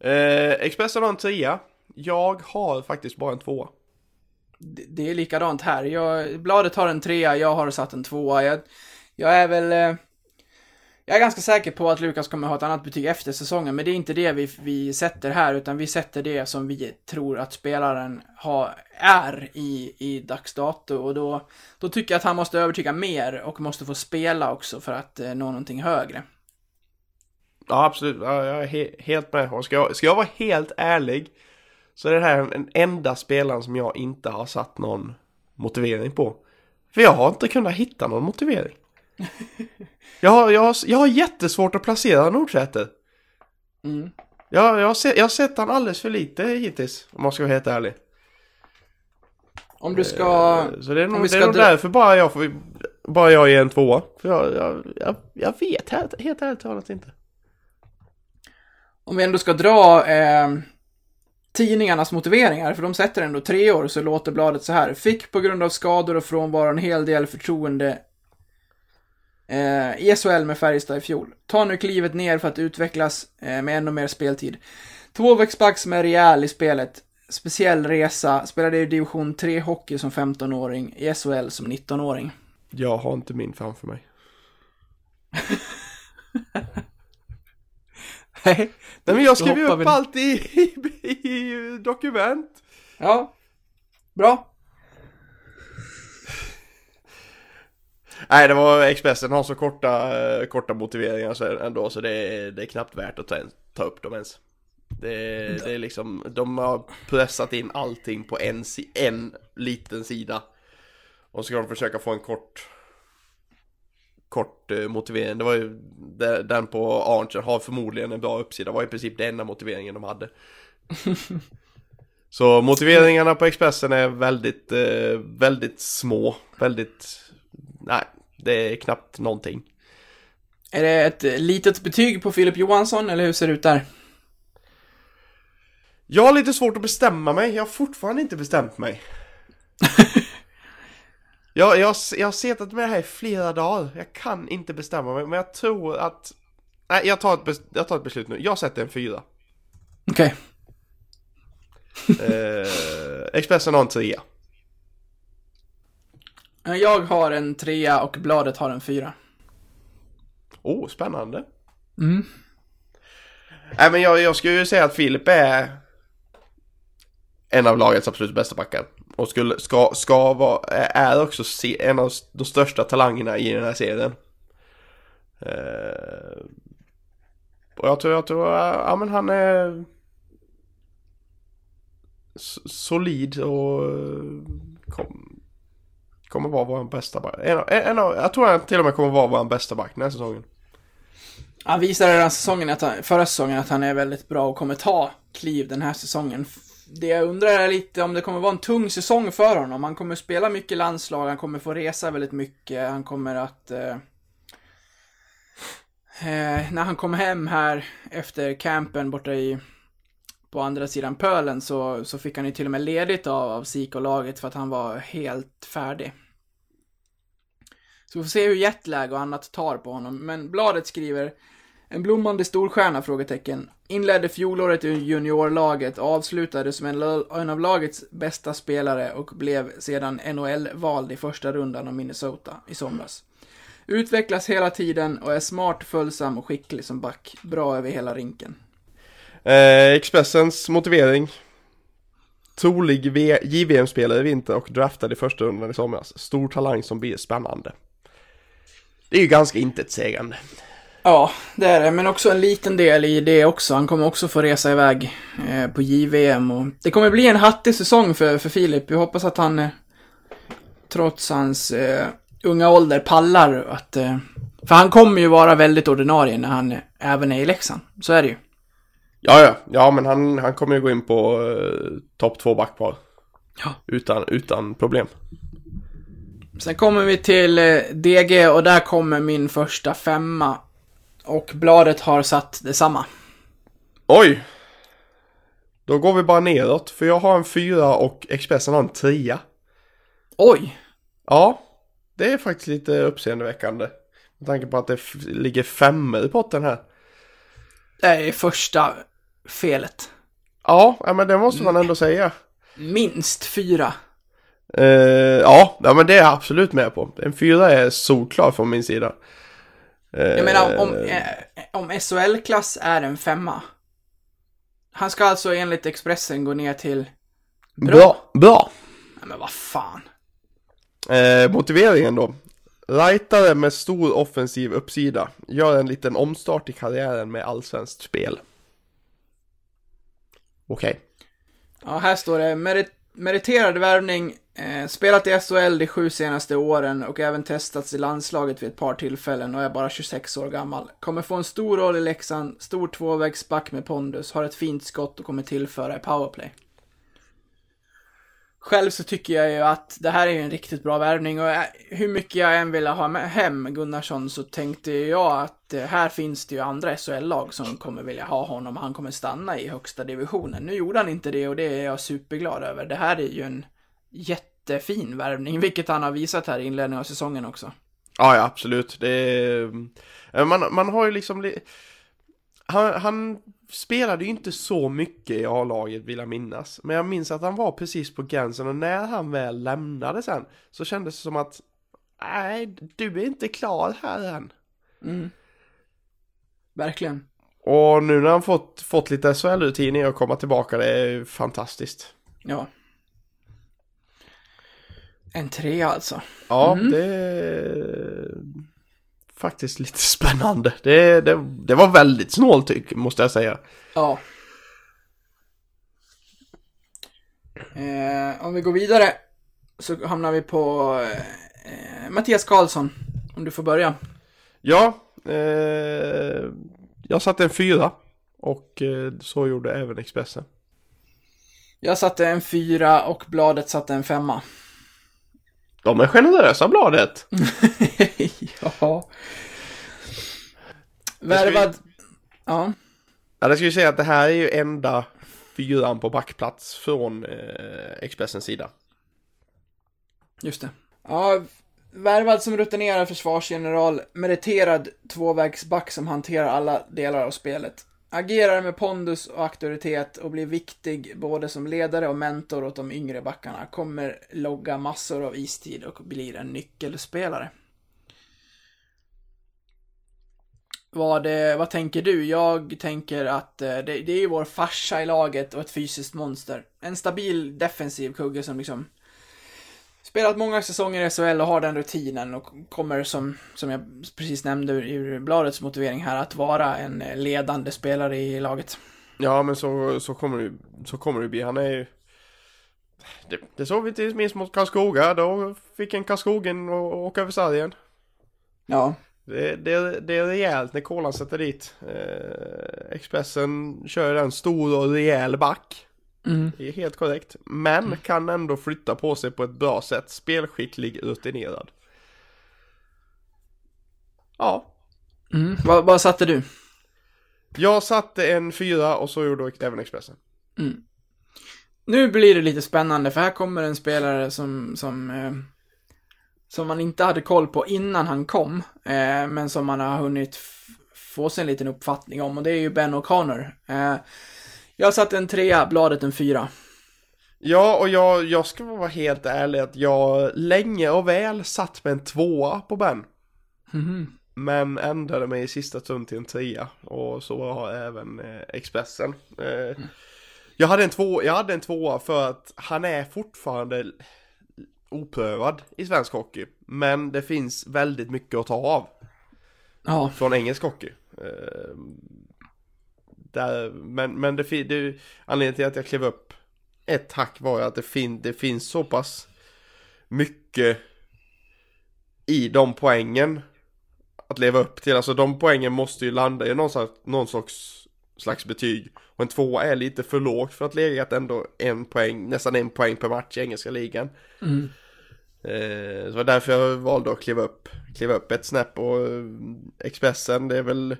Eh, Expressen har en trea. Jag har faktiskt bara en tvåa. Det, det är likadant här. Jag, bladet har en trea, jag har satt en tvåa. Jag, jag är väl... Jag är ganska säker på att Lukas kommer ha ett annat betyg efter säsongen, men det är inte det vi, vi sätter här, utan vi sätter det som vi tror att spelaren har, är i, i dags dato. Och då, då tycker jag att han måste övertyga mer och måste få spela också för att eh, nå någonting högre. Ja, absolut. Ja, jag är he- helt med. Och ska jag, ska jag vara helt ärlig så är det här den enda spelaren som jag inte har satt någon motivering på. För jag har inte kunnat hitta någon motivering. Jag har, jag har, jag har jättesvårt att placera Nordsäter. Mm. Jag, jag, har sett, jag har sett han alldeles för lite hittills, om man ska vara helt ärlig. Om du ska... Så det är om nog, det är nog dra- därför bara jag får, bara jag är en tvåa. För jag, jag, jag, jag vet helt, helt ärligt talat inte. Om vi ändå ska dra eh, tidningarnas motiveringar, för de sätter ändå tre år, så låter bladet så här. Fick på grund av skador och frånvaro en hel del förtroende eh, i SHL med Färjestad i fjol. Ta nu klivet ner för att utvecklas eh, med ännu mer speltid. Tvåvägsback som är rejäl i spelet. Speciell resa, spelade i division 3 hockey som 15-åring, i SHL som 19-åring. Jag har inte min framför mig. Nej, Nej men jag skriver upp vi- allt i, i, i dokument. Ja, bra. Nej det var Expressen har så korta, eh, korta motiveringar så ändå så det är, det är knappt värt att ta, ta upp dem ens. Det, det är liksom, de har pressat in allting på en, en liten sida. Och så ska de försöka få en kort Kort eh, motivering. Det var ju de- Den på Arntzen har förmodligen en bra uppsida. Det var i princip den enda motiveringen de hade. Så motiveringarna på Expressen är väldigt, eh, väldigt små. Väldigt, nej, det är knappt någonting. Är det ett litet betyg på Filip Johansson, eller hur ser det ut där? Jag har lite svårt att bestämma mig. Jag har fortfarande inte bestämt mig. jag, jag, jag har suttit med det här i flera dagar. Jag kan inte bestämma mig, men jag tror att... Nej, jag tar ett, jag tar ett beslut nu. Jag sätter en fyra. Okej. Eh, Expressen har en trea. Eh, Jag har en trea och bladet har en fyra. Oh, spännande. Mm. Nej, men jag, jag skulle ju säga att Filip är en av lagets absolut bästa backar. Och skulle, ska, ska vara, är också se, en av de största talangerna i den här serien. Eh, och jag tror, jag tror, ja men han är solid och eh, kom, kommer vara vår bästa back. En, en, av- jag tror han till och med kommer vara vår bästa back den här säsongen. Han visade redan säsongen att han, förra säsongen att han är väldigt bra och kommer ta kliv den här säsongen. Det jag undrar är lite om det kommer vara en tung säsong för honom. Han kommer spela mycket landslag, han kommer få resa väldigt mycket, han kommer att... Eh, eh, när han kom hem här efter campen borta i... På andra sidan pölen så, så fick han ju till och med ledigt av, av SIK och laget för att han var helt färdig. Så vi får se hur jetlag och annat tar på honom. Men bladet skriver en blommande storstjärna? Frågetecken. Inledde fjolåret i juniorlaget, avslutade som en, en av lagets bästa spelare och blev sedan NHL-vald i första rundan av Minnesota i somras. Utvecklas hela tiden och är smart, följsam och skicklig som back. Bra över hela rinken. Eh, Expressens motivering. Trolig JVM-spelare i vinter och draftad i första rundan i somras. Stor talang som blir spännande. Det är ju ganska intetsägande. Ja, det är det, men också en liten del i det också. Han kommer också få resa iväg eh, på JVM och det kommer bli en hattig säsong för, för Filip. Vi hoppas att han, eh, trots hans eh, unga ålder, pallar att... Eh, för han kommer ju vara väldigt ordinarie när han eh, även är i Leksand. Så är det ju. Ja, ja, ja men han, han kommer ju gå in på eh, topp två backpar. Ja. Utan, utan problem. Sen kommer vi till eh, DG och där kommer min första femma. Och bladet har satt detsamma. Oj! Då går vi bara neråt, för jag har en fyra och Expressen har en trea. Oj! Ja, det är faktiskt lite uppseendeväckande. Med tanke på att det ligger femmor i potten här. Det är första felet. Ja, ja, men det måste man ändå säga. Minst fyra. Eh, ja, ja, men det är jag absolut med på. En fyra är solklar från min sida. Eh, Jag menar, om, eh, om SHL-klass är en femma. Han ska alltså enligt Expressen gå ner till... Bra! Bra! Nej, men vad fan. Eh, motiveringen då. Rightare med stor offensiv uppsida. Gör en liten omstart i karriären med allsvenskt spel. Okej. Ja, här står det merit meriterad värvning, eh, spelat i SHL de sju senaste åren och även testats i landslaget vid ett par tillfällen och är bara 26 år gammal. Kommer få en stor roll i Leksand, stor tvåvägsback med pondus, har ett fint skott och kommer tillföra i powerplay. Själv så tycker jag ju att det här är en riktigt bra värvning och eh, hur mycket jag än ville ha med hem Gunnarsson så tänkte jag att eh, här finns det ju andra SHL-lag som kommer vilja ha honom han kommer stanna i högsta divisionen. Nu gjorde han inte det och det är jag superglad över. Det här är ju en jättefin värvning, vilket han har visat här i inledningen av säsongen också. Ja, ja, absolut. Det är, man, man har ju liksom... li- Han, han spelade ju inte så mycket i A-laget vill jag minnas. Men jag minns att han var precis på gränsen och när han väl lämnade sen så kändes det som att nej, du är inte klar här än. Mm. Verkligen. Och nu när han fått, fått lite SHL-rutin och komma tillbaka, det är fantastiskt. Ja. En trea alltså. Ja, det är faktiskt lite spännande. Det, det, det var väldigt snålt måste jag säga. Ja. Eh, om vi går vidare så hamnar vi på eh, Mattias Karlsson. Om du får börja. Ja, eh, jag satte en fyra och eh, så gjorde även Expressen. Jag satte en fyra och bladet satte en femma. De är generösa bladet. ja. Värvad... Ja. Ja, det ska ju säga att det här är ju enda fyran på backplats från eh, Expressens sida. Just det. Ja, värvad som rutinerad försvarsgeneral, meriterad tvåvägsback som hanterar alla delar av spelet. Agerar med pondus och auktoritet och blir viktig både som ledare och mentor åt de yngre backarna. Kommer logga massor av istid och blir en nyckelspelare. Vad, eh, vad tänker du? Jag tänker att eh, det, det är ju vår farsa i laget och ett fysiskt monster. En stabil defensiv kugge som liksom spelat många säsonger i SHL och har den rutinen och kommer som, som jag precis nämnde ur, bladets motivering här att vara en ledande spelare i laget. Ja men så, så kommer det så kommer det bli. Han är ju det, det såg vi inte minst mot Karlskoga. Då fick en Karlskogen å- åka över sargen. Ja. Det, det, det är rejält när Kolan sätter dit. Eh, Expressen kör en stor och rejäl back. Mm. Det är helt korrekt. Men kan ändå flytta på sig på ett bra sätt. Spelskicklig, rutinerad. Ja. Mm. Vad, vad satte du? Jag satte en fyra och så gjorde även Expressen. Nu blir det lite spännande för här kommer en spelare som, som, eh, som man inte hade koll på innan han kom, eh, men som man har hunnit få sig en liten uppfattning om och det är ju Ben O'Connor. Eh, jag satte en trea, bladet en fyra. Ja, och jag, jag ska vara helt ärlig att jag länge och väl satt med en tvåa på Ben. Men ändrade mig i sista stund till en trea. Och så har även eh, Expressen. Eh, jag, hade en två, jag hade en tvåa för att han är fortfarande oprövad i svensk hockey. Men det finns väldigt mycket att ta av Ja, från engelsk hockey. Eh, där, men men det, det, anledningen till att jag klev upp ett hack var ju att det, fin, det finns så pass mycket i de poängen att leva upp till. Alltså de poängen måste ju landa i någon slags, någon slags, slags betyg. Och en tvåa är lite för lågt för att legat ändå en poäng, nästan en poäng per match i engelska ligan. Eh, så det var därför jag valde att kliva upp, kliva upp ett snäpp och eh, Expressen det är väl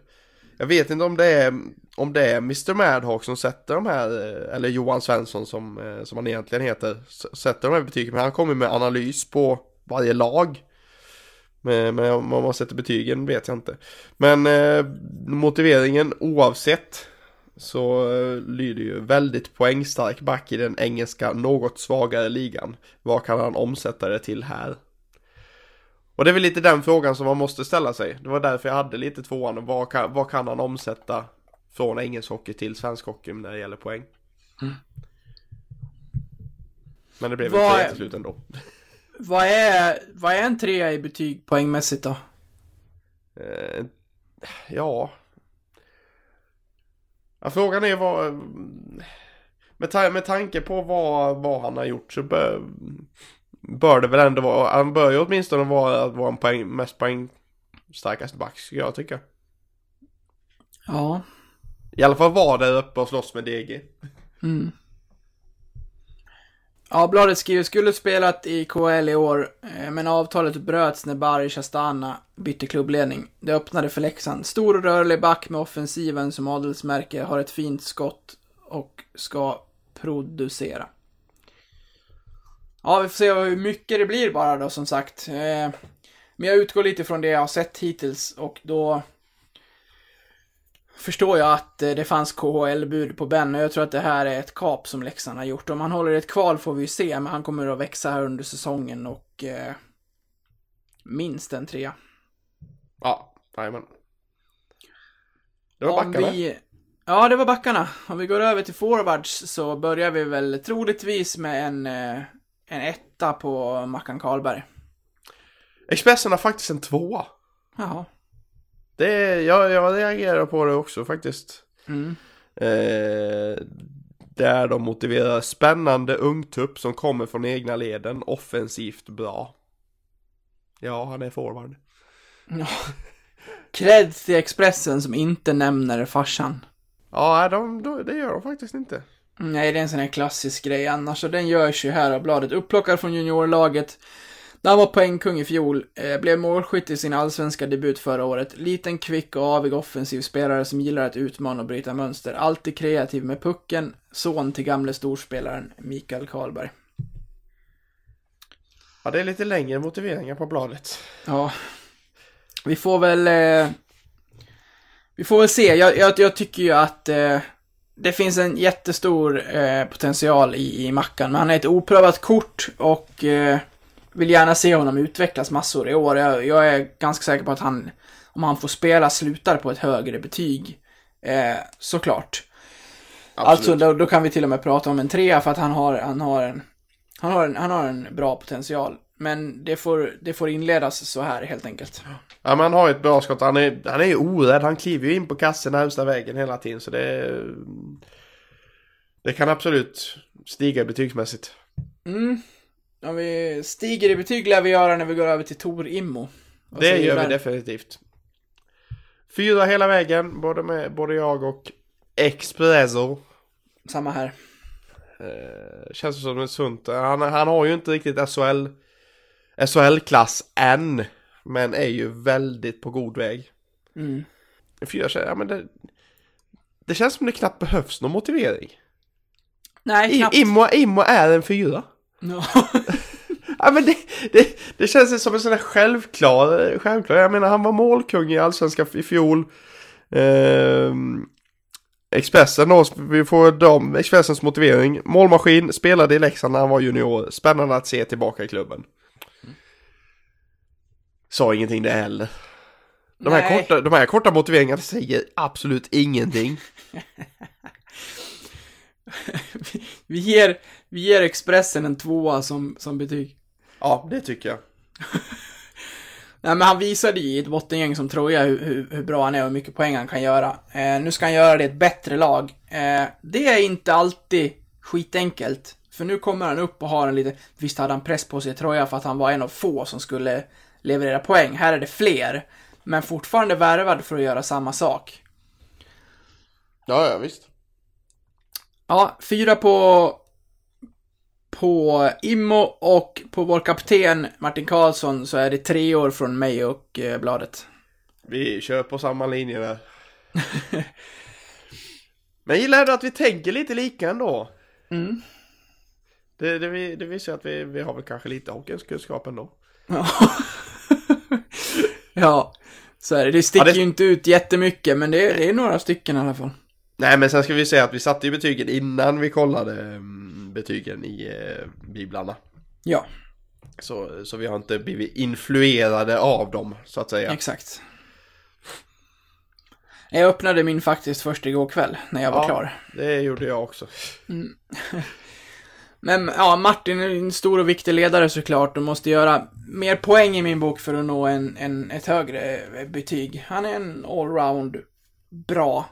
jag vet inte om det är om det är Mr Madhawk som sätter de här eh, eller Johan Svensson som, eh, som han egentligen heter sätter de här betygen men han kommer med analys på varje lag. Men, men om man sätter betygen vet jag inte. Men eh, motiveringen oavsett så eh, lyder ju väldigt poängstark back i den engelska något svagare ligan. Vad kan han omsätta det till här? Och det är väl lite den frågan som man måste ställa sig. Det var därför jag hade lite tvåan. Vad kan, vad kan han omsätta från engelsk hockey till svensk hockey när det gäller poäng? Men det blev Vad tre är- till slut ändå. vad är, vad är en trea i betyg poängmässigt då? Eh, ja. ja. Frågan är vad... Med, ta med tanke på vad, vad han har gjort så bör, bör det väl ändå vara... Han bör ju åtminstone vara, vara en poäng, mest poäng starkaste back skulle jag tycka. Ja. I alla fall vara där uppe och slåss med DG. Ja, bladet skriver skulle spelat i KL i år, eh, men avtalet bröts när Bari Shastana bytte klubbledning. Det öppnade för Leksand. Stor och rörlig back med offensiven som adelsmärke, har ett fint skott och ska producera. Ja, vi får se hur mycket det blir bara då, som sagt. Eh, Men jag utgår lite från det jag har sett hittills och då förstår jag att eh, det fanns KHL-bud på Ben och jag tror att det här är ett kap som Leksand har gjort. Om han håller ett kval får vi ju se, men han kommer att växa här under säsongen och eh, minst en trea. Ja, jajamän. Det var Om backarna. vi... Ja, det var backarna. Om vi går över till forwards så börjar vi väl troligtvis med en, eh, en etta på Mackan Karlberg. Expressen har faktiskt en tvåa. Jaha. Det jag, jag reagerar på det också faktiskt. Mm. Eh, där de motiverar spännande ungtupp som kommer från egna leden, offensivt bra. Ja, han är forward. Cred till Expressen som inte nämner farsan. Ja, de, de, det gör de faktiskt inte. Nej, det är en sån här klassisk grej annars, och den görs ju här av bladet. Upplockad från juniorlaget. När han var poängkung i fjol, eh, blev målskytt i sin allsvenska debut förra året. Liten, kvick och avig offensiv spelare som gillar att utmana och bryta mönster. Alltid kreativ med pucken. Son till gamle storspelaren Mikael Karlberg. Ja, det är lite längre motiveringar på bladet. Ja. Vi får väl... Eh, vi får väl se. Jag, jag, jag tycker ju att eh, det finns en jättestor eh, potential i, i Mackan. Men han är ett oprövat kort och eh, vill gärna se honom utvecklas massor i år. Jag, jag är ganska säker på att han, om han får spela, slutar på ett högre betyg. Eh, såklart. Alltså, då, då kan vi till och med prata om en trea för att han har, han har en, han har en, han har en bra potential. Men det får, det får inledas så här helt enkelt. Ja, men han har ju ett bra skott. Han är, han är ju orädd. Han kliver ju in på kassen närmsta vägen hela tiden. Så det... Det kan absolut stiga betygsmässigt. Mm. Om vi stiger i betyg lär vi göra när vi går över till Tor Immo. Det gör vi definitivt. Fyra hela vägen, både med både jag och Expresso. Samma här. Eh, känns som en sunt. Han, han har ju inte riktigt SHL SHL-klass än. Men är ju väldigt på god väg. Mm. Fyra, ja men det... Det känns som det knappt behövs någon motivering. Nej, knappt. Immo, Immo är en fyra. Ja. Ja men det, det, det känns som en sån där självklar, självklar, jag menar han var målkung i Allsvenskan i fjol. Ehm, Expressen då, vi får dem, Expressens motivering. Målmaskin, spelade i Leksand när han var junior. Spännande att se tillbaka i klubben. Sa ingenting det heller. De här, Nej. korta, de här korta motiveringarna säger absolut ingenting. Vi ger, vi ger Expressen en tvåa som, som betyg. Ja, det tycker jag. Nej, men han visade ju i ett bottengäng som Troja hur, hur, hur bra han är och hur mycket poäng han kan göra. Eh, nu ska han göra det i ett bättre lag. Eh, det är inte alltid skitenkelt. För nu kommer han upp och har en lite... Visst hade han press på sig i Troja för att han var en av få som skulle leverera poäng. Här är det fler. Men fortfarande värvad för att göra samma sak. Ja, ja visst. Ja, fyra på... På Immo och på vår kapten Martin Karlsson så är det tre år från mig och eh, bladet. Vi kör på samma linje där. Men jag gillar ändå att vi tänker lite lika ändå. Mm. Det, det, vi- det visar att vi, vi har väl kanske lite hockeykunskap ändå. Ja. ja, så är det. Det sticker Ja, det- ju inte ut jättemycket, men det är, det är några stycken i alla fall. Nej men sen ska vi säga att vi satte ju betygen innan vi kollade mm, betygen i eh, biblarna. Ja, Så, så vi har inte blivit influerade av dem så att säga. exakt. Jag öppnade min faktiskt först igår kväll, när jag var Ja. klar. Det gjorde jag också. Men ja, Martin är en stor och viktig ledare såklart och måste göra mer poäng i min bok för att nå en, en, ett högre betyg. Han är en allround bra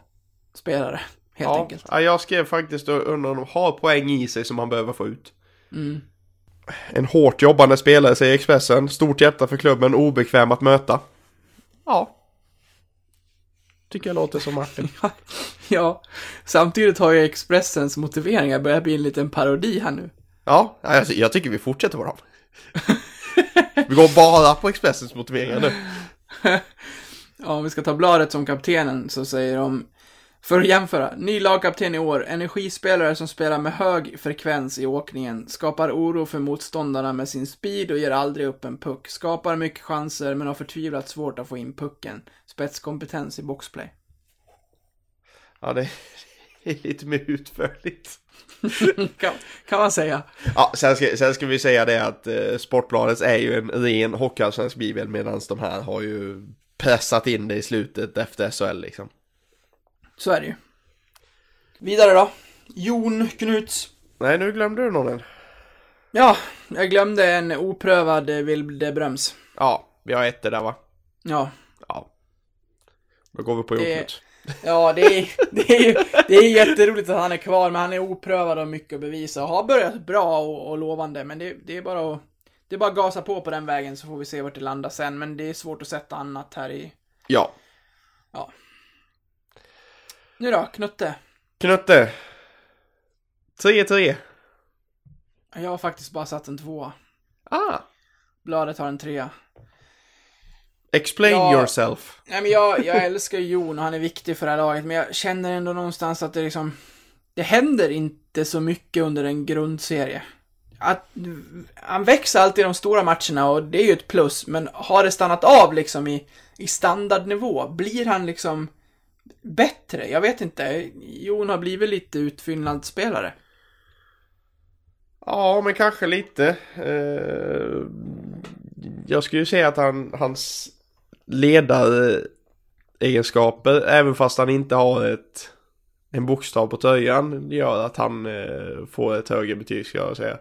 spelare, helt ja, enkelt. Ja, jag skrev faktiskt och undrar om de har poäng i sig som man behöver få ut. Mm. En hårt jobbande spelare säger Expressen. Stort hjärta för klubben, obekväm att möta. Ja. Tycker jag låter som Martin. Ja, samtidigt har ju Expressens motiveringar börjat bli en liten parodi här nu. Ja, alltså, jag tycker vi fortsätter på dem. Vi går bara på Expressens motiveringar nu. Ja, om vi ska ta bladet som kaptenen så säger de för att jämföra, ny lagkapten i år, energispelare som spelar med hög frekvens i åkningen, skapar oro för motståndarna med sin speed och ger aldrig upp en puck, skapar mycket chanser men har förtvivlat svårt att få in pucken, spetskompetens i boxplay. Ja, det är lite mer utförligt. kan, kan man säga. Ja, sen ska, sen ska vi säga det att eh, Sportbladet är ju en ren hockeyallsvensk bibel medan de här har ju pressat in det i slutet efter SHL liksom. Så är det ju. Vidare då. Jon Knuts. Nej, nu glömde du någon. Ja, jag glömde en oprövad eh, Wilde Bröms. Ja, vi har ett där va? Ja, Ja. Då går vi på Jonknut. Ja, det är, det, är, det är jätteroligt att han är kvar, men han är oprövad och mycket att bevisa. Och har börjat bra och, och lovande, men det, det är bara att... Det är bara att gasa på på den vägen så får vi se vart det landar sen, men det är svårt att sätta annat här i... Ja. Nu då, Knutte. Knutte. 3-3. Jag har faktiskt bara satt en tvåa. Ah. Bladet har en trea. Explain Ja. yourself. Nej men jag, jag älskar Jon och han är viktig för det här laget, men jag känner ändå någonstans att det liksom... Det händer inte så mycket under en grundserie. Att, han växer alltid i de stora matcherna och det är ju ett plus, men har det stannat av liksom i, i standardnivå? Blir han liksom bättre? Jag vet inte. Jon har blivit lite utfyllnadsspelare. Ja, men kanske lite. Eh, jag skulle ju säga att han, hans ledaregenskaper, även fast han inte har ett, en bokstav på tröjan, gör att han eh, får ett högre betyg ska jag säga.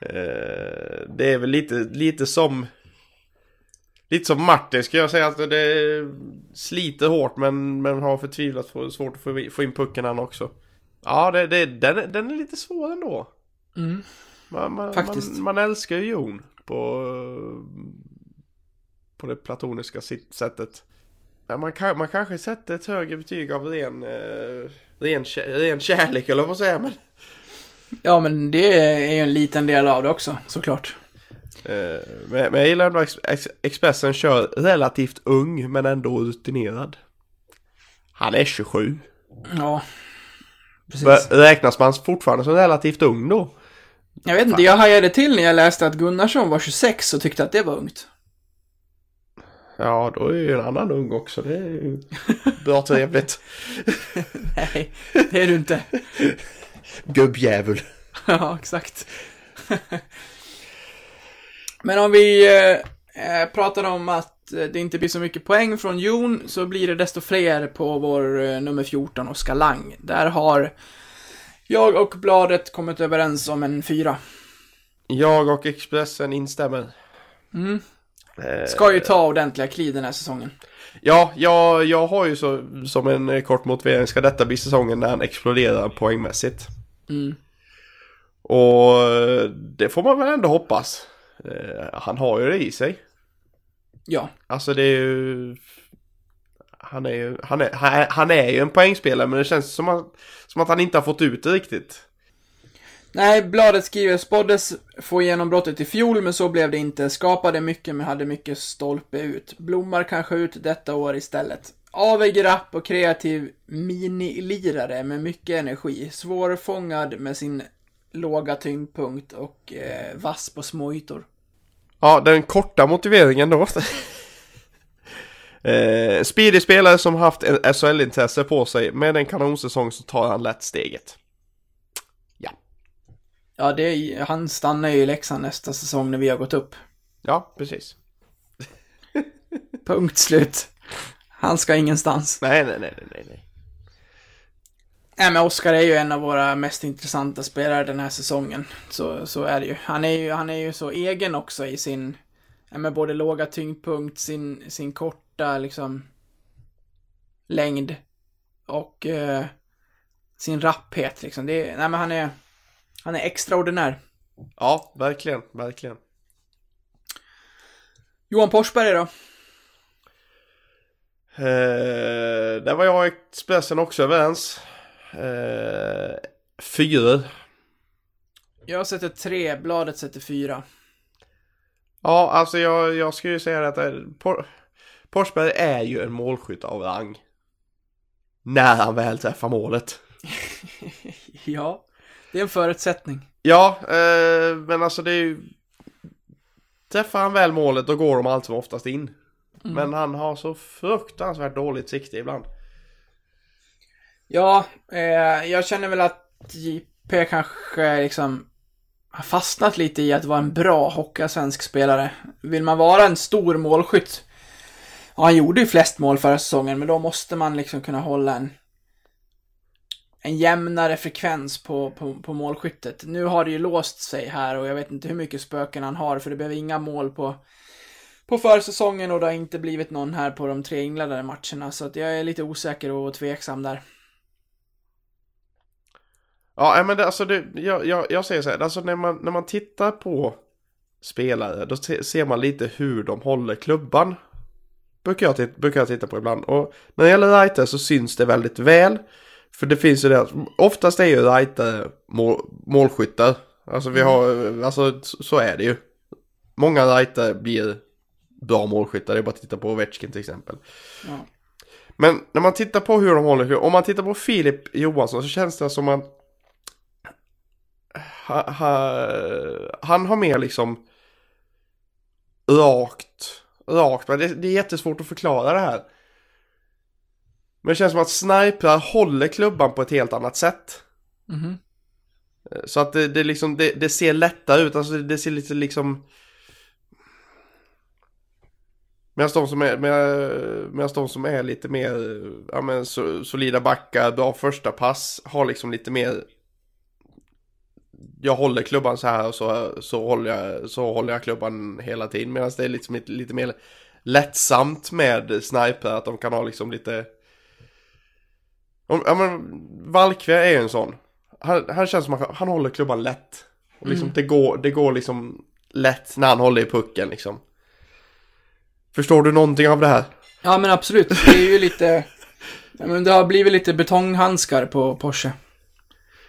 Eh, det är väl lite, lite som Lite som Martin ska jag säga att det sliter hårt men, men har förtvivlat få- svårt att få, få in pucken han också. Ja, det, det, den, är- den är lite svår ändå. Mm. Man, man, Faktiskt. man, man älskar ju Jon på, på det platoniska sättet. Man, kan, man kanske sätter ett högre betyg av ren, eh, ren, ren kärlek eller vad säger man? Ja, men det är ju en liten del av det också, såklart. Eh, men, men jag gillar ändå Ex- Ex- Expressen kör relativt ung men ändå rutinerad. Han är 27. Ja, precis. Räknas man fortfarande som relativt ung då? Jag vet inte, jag hajade till när jag läste att Gunnarsson var 26 och tyckte att det var ungt. Ja, då är ju en annan ung också. Det är ju bra trevligt. Nej, det är du inte. Gubbjävul. ja, exakt. Men om vi eh, eh, pratar om att eh, det inte blir så mycket poäng från Jon så blir det desto fler på vår eh, nummer 14, Oskar Lang. Där har jag och Bladet kommit överens om en fyra. Jag och Expressen instämmer. Mm. Eh, Ska ju ta ordentliga kliv den här säsongen. Ja, jag, jag har ju så, som en eh, kort motivering ska detta bli säsongen när han exploderar poängmässigt. Mm. Och eh, det får man väl ändå hoppas. Han har ju det i sig. Ja, Alltså det är ju... Han är ju, han är, han är, han är ju en poängspelare men det känns som att, som att han inte har fått ut det riktigt. Nej, bladet skriver spåddes få genombrottet i fjol, men så blev det inte. Skapade mycket, men hade mycket stolpe ut. Blommar kanske ut detta år istället. Avig rapp och kreativ minilirare med mycket energi. Svårfångad med sin låga tyngdpunkt och eh, vass på små ytor. Ja, den korta motiveringen då. eh, speedy spelare som haft en SHL-intresse på sig. Med en kanonsäsong så tar han lätt steget. Ja, det är, han stannar ju i Leksand nästa säsong när vi har gått upp. Ja, precis. Punkt slut. Han ska ingenstans. Nej, nej, nej, nej, nej. Nej men Oskar är ju en av våra mest intressanta spelare den här säsongen. Så, så är det ju. Han är ju, han är ju så egen också i sin, ja, med både låga tyngdpunkt, sin, sin korta liksom längd och eh, sin rapphet liksom. Det nej men han är, han är extraordinär. Ja, verkligen, verkligen. Johan Forsberg då? Eh, där var jag och Expressen också överens. Eh, fyra. Jag sätter tre, bladet sätter fyra. Ja, alltså jag, jag skulle ju säga att eh, Por Forsberg är ju en målskytt av rang. När han väl träffar målet. ja, det är en förutsättning. Ja, eh, men alltså det är ju... Träffar han väl målet då går de allt som oftast in. Men han har så fruktansvärt dåligt sikte ibland. Ja, eh, jag känner väl att JP kanske liksom har fastnat lite i att vara en bra hockeyallsvensk spelare. Vill man vara en stor målskytt, ja, han gjorde ju flest mål förra säsongen, men då måste man liksom kunna hålla en en jämnare frekvens på, på, på målskyttet. Nu har det ju låst sig här och jag vet inte hur mycket spöken han har för det blev inga mål på, på försäsongen och det har inte blivit någon här på de tre inledande matcherna så att jag är lite osäker och tveksam där. Ja, men det, alltså det, jag, jag, jag säger så här, alltså när man, när man tittar på spelare, då ser man lite hur de håller klubban. Brukar jag, titta, brukar jag titta på ibland. Och när det gäller Reiter så syns det väldigt väl. För det finns ju det, oftast är ju Reiter mål, målskyttar. Alltså vi har, alltså så är det ju. många rightare blir bra målskyttar. Det är bara att titta på Ovechkin till exempel. Ja. Men när man tittar på hur de håller, om man tittar på Filip Johansson så känns det som att ha, ha, han har mer liksom rakt, rakt, men det, det är jättesvårt att förklara det här. Men det känns som att sniprar håller klubban på ett helt annat sätt. Mhm. Så att det, det, liksom, det, det ser lättare ut, alltså det, ser lite liksom... Medan de som är, med, medans de som är lite mer ja, men, so, solida backar, bra första pass, har liksom lite mer... Jag håller klubban så här och så, så, håller, jag, så håller jag klubban hela tiden. Medan det är liksom lite, lite mer lättsamt med sniper, att de kan ha liksom lite... Om, ja men, Valkve är ju en sån. Han, han känns som att han håller klubban lätt. Och liksom, det, går, det går liksom lätt när han håller i pucken liksom. Förstår du någonting av det här? Ja men absolut, det är ju lite... Ja, men det har blivit lite betonghandskar på Porsche.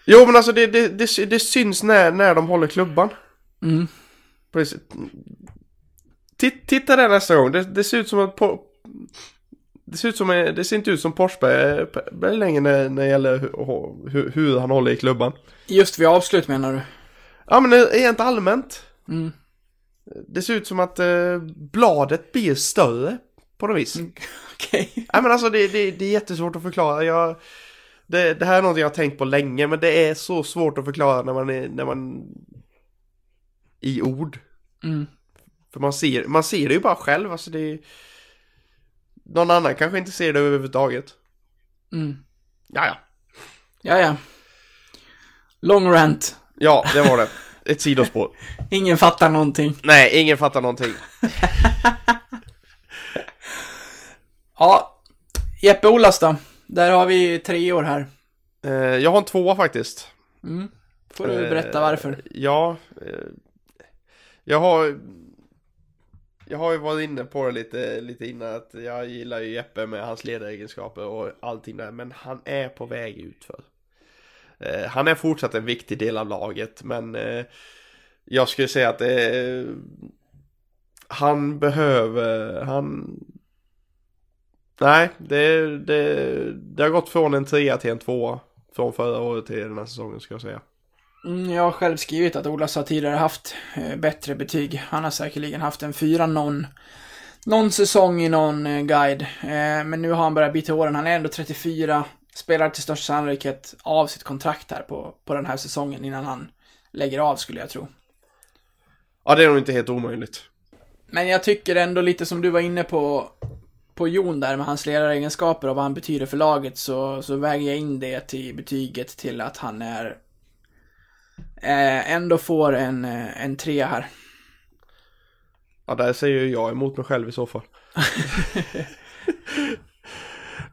Jo men alltså det, det, det, det syns när, när de håller klubban. Mm. Titt, titta där nästa gång. Det, det ser ut som att... På, det ser, ut som, det ser inte ut som Forsberg längre när, när det gäller hur, hur, han håller i klubban. Just vid avslut menar du? Ja men rent allmänt. Mm. Det ser ut som att eh, bladet blir större på något vis. Okej. Nej men alltså det, det, det är jättesvårt att förklara. Jag, det, det här är något jag har tänkt på länge men det är så svårt att förklara när man är, när man i ord. Mm. För man ser, man ser det ju bara själv. Alltså det är, någon annan kanske inte ser det överhuvudtaget. Mm. Ja, ja. Ja, ja. Long rant. Ja, det var det. Ett sidospår. Ingen fattar någonting. Nej, ingen fattar någonting. Ja, Jeppe Olas då? Där har vi tre år här. Eh, jag har en tvåa faktiskt. Mm. Får du berätta varför? Eh, ja. Eh, jag har... Jag har ju varit inne på det lite, lite innan att jag gillar ju Jeppe med hans ledaregenskaper och allting där. Men han är på väg utför. Eh, han är fortsatt en viktig del av laget men eh, jag skulle säga att det är, han behöver, han Nej, det, det, det har gått från en trea till en tvåa. Från förra året till den här säsongen ska jag säga. Mm, jag har själv skrivit att Olas har tidigare haft eh, bättre betyg. Han har säkerligen haft en fyra någon, någon säsong i någon eh, guide. Eh, men nu har han börjat till åren. Han är ändå 34. Spelar till största sannolikhet av sitt kontrakt här på, på den här säsongen innan han lägger av skulle jag tro. Ja, det är nog inte helt omöjligt. Men jag tycker ändå lite som du var inne på, på Jon där med hans ledaregenskaper och vad han betyder för laget så, så väger jag in det till betyget till att han är ändå får en, eh, en tre här. Ja, där säger ju jag emot mig själv i så fall.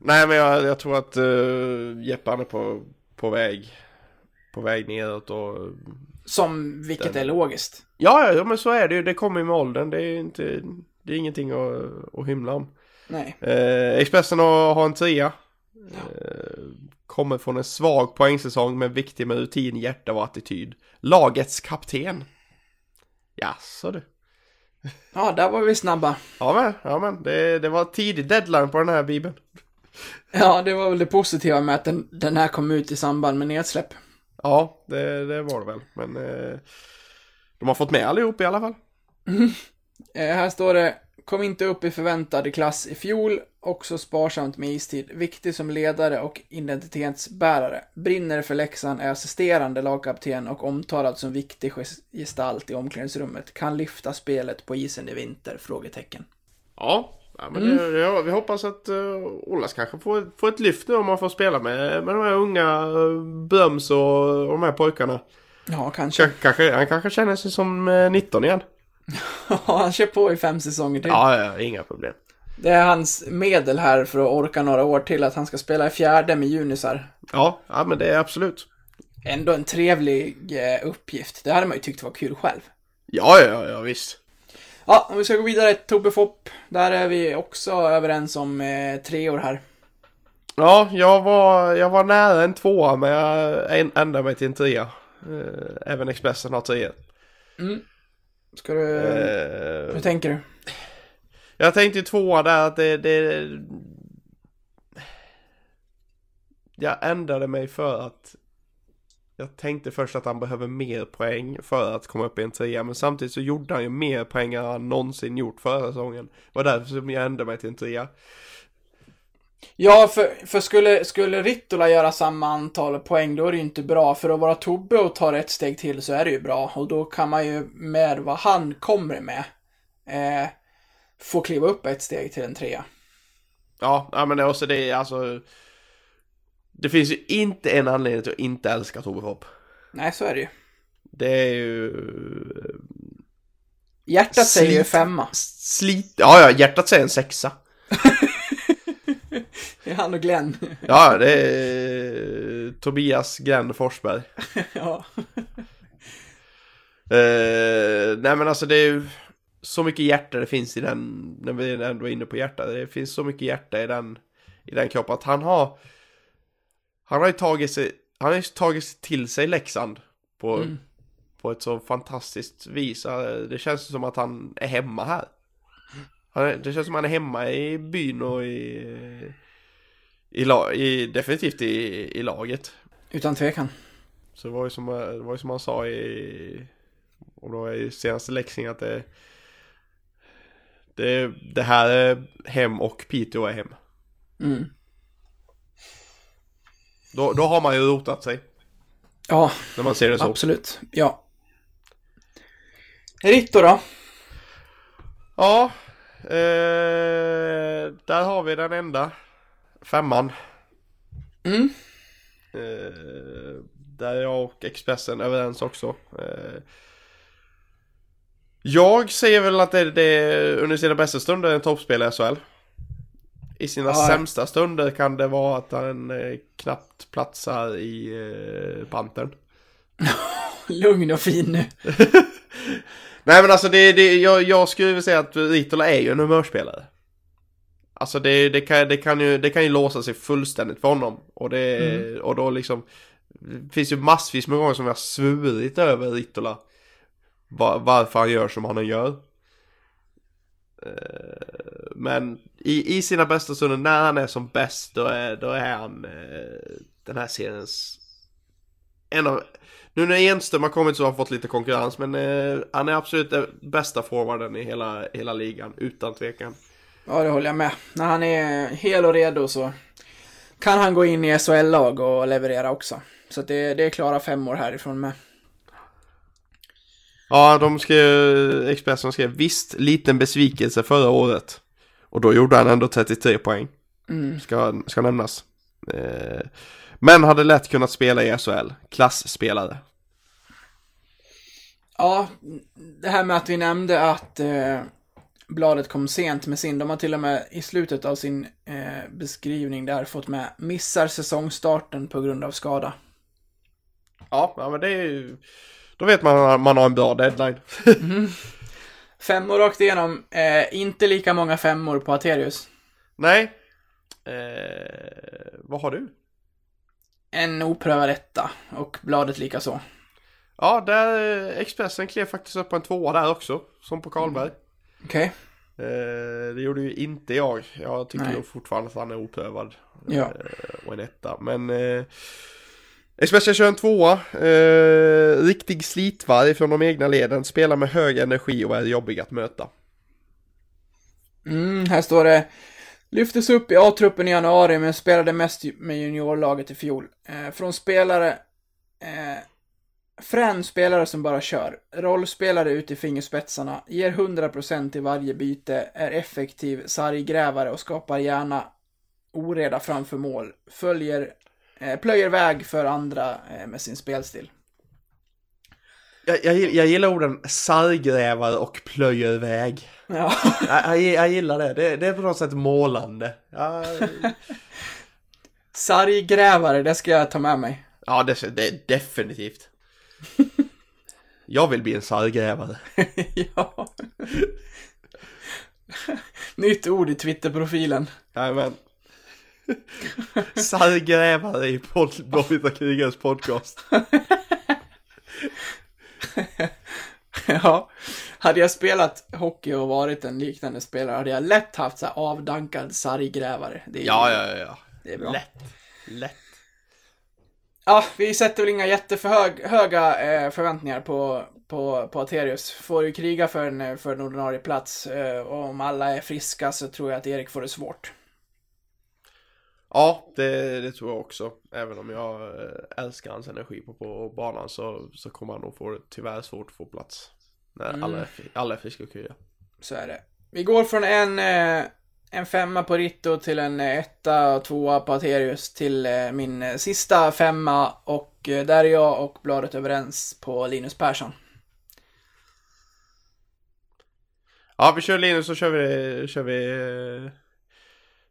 Nej, men jag, jag tror att uh, Jeppe han är på, på väg på väg neråt och... Som, vilket Den- är logiskt. Ja, ja, men så är det ju. Det kommer ju med åldern. Det är inte... Det är ingenting att, att hymla om. Nej. Eh, Expressen har, har en trea. Eh, kommer från en svag poängsäsong men viktig med rutin, hjärta och attityd. Lagets kapten. Jaså du. Ja, där var vi snabba. Ja men, ja men. Det, det var tidig deadline på den här bibeln. Ja, det var väl det positiva med att den, den här kom ut i samband med nedsläpp. Ja, det, det var det väl. Men eh, de har fått med allihop i alla fall. Eh, här står det, kom inte upp i förväntad klass i fjol, också sparsamt med istid, viktig som ledare och identitetsbärare. Brinner för Leksand, är assisterande lagkapten och omtalad som viktig ges- gestalt i omklädningsrummet. Kan lyfta spelet på isen i vinter? Frågetecken. Ja, ja men det, ja, vi hoppas att uh, Ollas kanske får, får ett lyft nu om man får spela med, med de här unga uh, Bröms och, och de här pojkarna. Ja, kanske. K- kanske, han kanske känner sig som eh, 19 igen. Ja, han kör på i fem säsonger till. Ja, ja, inga problem. Det är hans medel här för att orka några år till, att han ska spela i fjärde med junisar. Ja, ja men det är absolut. Ändå en trevlig eh, uppgift. Det hade man ju tyckt var kul själv. Ja, ja, ja visst. Ja, om vi ska gå vidare, Tobbe Fopp. Där är vi också överens om eh, tre år här. Ja, jag var, jag var nära en tvåa men jag ändrade mig till en trea. Eh, även Expressen har trea. Ska du... Eh, Hur tänker du? jag tänkte ju tvåa där att det, det... Jag ändrade mig för att jag tänkte först att han behöver mer poäng för att komma upp i en trea Men samtidigt så gjorde han ju mer poäng än han någonsin gjort förra säsongen Det var därför som jag ändrade mig till en trea Ja, för, för skulle, skulle Rittola göra samma antal poäng, då är det ju inte bra. För att vara Tobbe och ta ett steg till så är det ju bra. Och då kan man ju med vad han kommer med eh, få kliva upp ett steg till en trea. Ja, ja men också det är alltså Det finns ju inte en anledning till att inte älska Tobbe Hopp Nej, så är det ju. Det är ju Hjärtat säger ju Slit. femma. Slit, ja ja, hjärtat säger en sexa Det är han och Glenn. Ja, det är Tobias Glenn Forsberg ja. Eh, nej men alltså det är ju så mycket hjärta det finns i den, när vi ändå är inne på hjärta, det finns så mycket hjärta i den, i den kroppen att han har, han har ju tagit sig, han har ju tagit till sig Leksand på, Mm. på ett så fantastiskt vis. Eh, Det känns som att han är hemma här. Han det känns som att han är hemma i byn och i, i, i definitivt i, i laget. Utan tvekan. Så det var ju som, eh, det var ju som han sa i, om det var i senaste läxningen att det, det, det här är hem och Piteå är hem. Mm. Då, då har man ju rotat sig, Ja, när man ser det så. absolut. Ja. Ritto då? Ja, eh, där har vi den enda femman. Mm. Eh, där är jag och Expressen överens också. Eh, jag säger väl att det, det under sina bästa stunder är en toppspelare i SHL. I sina Ja. sämsta stunder kan det vara att han eh, knappt platsar i eh, Pantern. Lugn och fin nu. Nej men alltså det, det, jag, jag skulle vilja säga att Ritola är ju en humörspelare. Alltså det, det, kan, det, kan ju, det kan ju låsa sig fullständigt för honom. Och, det, och då liksom, det finns ju massvis med gånger som jag har svurit över Ritola. Va, varför han gör som han gör. Eh, Men i, i sina bästa stunder, när han är som bäst, då är, då är han eh, den här seriens en av, nu när Enström har kommit så har han fått lite konkurrens men eh, han är absolut den bästa forwarden i hela, hela ligan utan tvekan. Ja, det håller jag med. När han är hel och redo så kan han gå in i SHL-lag och leverera också. Så det, det är klara femmor härifrån med. Ja, de skrev, Expressen skrev visst liten besvikelse förra året. Och då gjorde han ändå 33 poäng. Ska, ska nämnas. Eh, men hade lätt kunnat spela i SHL. Klassspelare. Ja, det här med att vi nämnde att eh, bladet kom sent med sin. De har till och med i slutet av sin eh, beskrivning där fått med missar säsongstarten på grund av skada. Ja, ja men det är ju... Då vet man att man har en bra deadline. Femmor rakt igenom. Eh, inte lika många femmor på Aterius. Nej. Eh, vad har du? En oprövad etta och bladet lika så. Ja, där eh, Expressen klev faktiskt upp på en tvåa där också. Som på Karlberg. Okej. Eh, det gjorde ju inte jag. Jag tycker Nej. fortfarande att han är oprövad. Ja. Eh, och en etta. Men eh, Expressen kör en tvåa. Eh, riktig slitvarg från de egna leden. Spelar med hög energi och är jobbig att möta. Mm, här står det. Lyftes upp i A-truppen i januari men spelade mest med juniorlaget i fjol. Eh, från spelare... Eh, frän spelare som bara kör. Rollspelare ut i fingerspetsarna. Ger 100% i varje byte. Är effektiv sarggrävare och skapar gärna oreda framför mål. Följer... Eh, plöjer väg för andra eh, med sin spelstil. Jag, jag, jag gillar orden sarggrävare och plöjer väg. Ja. Jag, jag, jag gillar det. det. Det är på något sätt målande. Ja, Sarggrävare, det ska jag ta med mig. ja det, det är definitivt. Jag vill bli en sarggrävare. ja. Nytt ord i Twitterprofilen. Jajamän. Sarggrävare i Blåvita krigares podcast. ja. hade jag spelat hockey och varit en liknande spelare hade jag lätt haft så här avdankad sarggrävare. Det är, Ja, ja, ja, ja. Det är bra. Lätt. Lätt. Ja, vi sätter väl inga jättehöga eh, förväntningar på, på, på Aterius. Får ju kriga för en, för en ordinarie plats. Eh, och om alla är friska så tror jag att Erik får det svårt. Ja, det, det tror jag också. Även om jag eh, älskar hans energi på, på banan så, så kommer han nog få det tyvärr svårt att få plats. När alla, är, alla är friska och krya. Så är det. Vi går från en, eh, en femma på Ritto till en eh, etta och tvåa på Aterius till eh, min eh, sista femma och där är jag och bladet överens på Linus Persson. Ja, vi kör Linus så kör vi, kör vi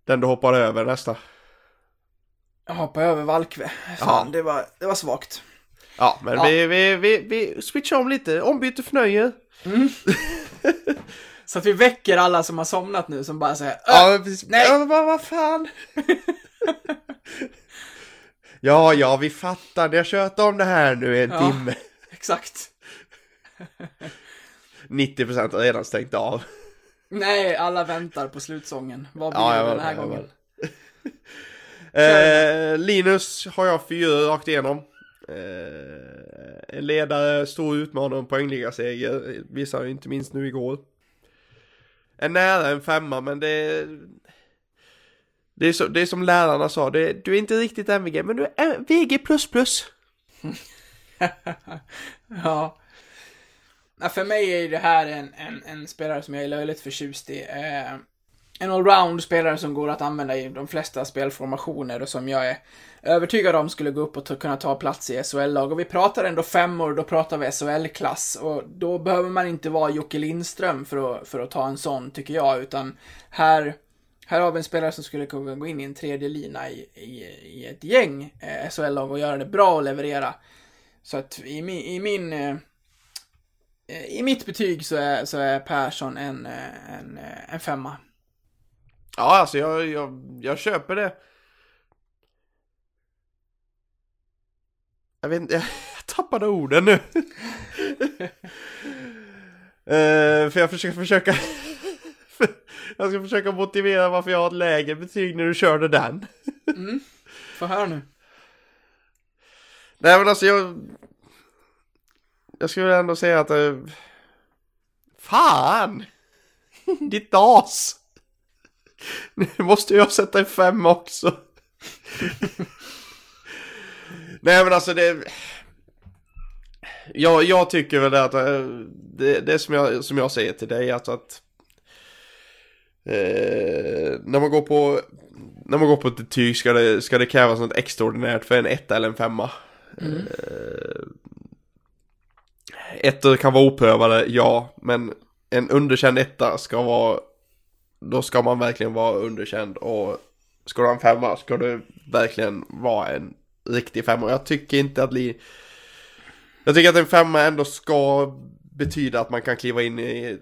den du hoppar över nästa. Jag hoppar över Valkve. Fan, Ja. det, var, det var svagt. Ja, men Ja. Vi, vi, vi, vi switchar om lite. Ombyte förnöje. Så att vi väcker alla som har somnat nu som bara säger Ja, "Äh, precis. nej. Ja, vad, vad fan. ja, ja, vi fattar. Ni har kört om det här nu i en Ja. timme. Exakt. 90% har redan stängt av. Nej, alla väntar på slutsången. Vad blir Ja, det den här jag gången? Eh, Linus har jag fyra rakt igenom. Eh, en ledare, stor utmanare om poängligaseger. Visar inte minst nu igår. En nära en femma men det... Det är, så, det är som lärarna sa, det, du är inte riktigt MVG men du är VG++. Ja. ja. För mig är det här en, en, en spelare som jag är löjligt förtjust i. Eh, en allround-spelare som går att använda i de flesta spelformationer och som jag är övertygad om skulle gå upp och ta, kunna ta plats i SHL-lag. Och vi pratar ändå femmor, då pratar vi SHL-klass. Och då behöver man inte vara Jocke Lindström för att, för att ta en sån, tycker jag. Utan här, här har vi en spelare som skulle kunna gå in i en tredje lina i, i, i ett gäng eh, SHL-lag och göra det bra och leverera. Så att i mi, i min eh, i mitt betyg så är, så är Persson en, eh, en, eh, en femma. Ja, alltså jag, jag, jag köper det. Jag vet inte, jag, tappade orden nu. Eh, för jag försöker försöka... jag ska försöka motivera varför jag har ett lägre betyg när du körde den. Få höra nu. Nej men alltså jag... Jag skulle ändå säga att... eh, Fan! Ditt as! Nu måste jag sätta en fem också. Nej men alltså det... Jag, jag tycker väl att eh, det, det som jag, som jag säger till dig alltså att eh, när man går på när man går på ett betyg ska det, ska det krävas något extraordinärt för en etta eller en femma. Eh, ettor kan vara oprövade, ja, men en underkänd etta ska vara då ska man verkligen vara underkänd och ska du ha en femma ska du verkligen vara en riktig femma. Jag tycker inte att Li... Jag tycker att en femma ändå ska betyda att man kan kliva in i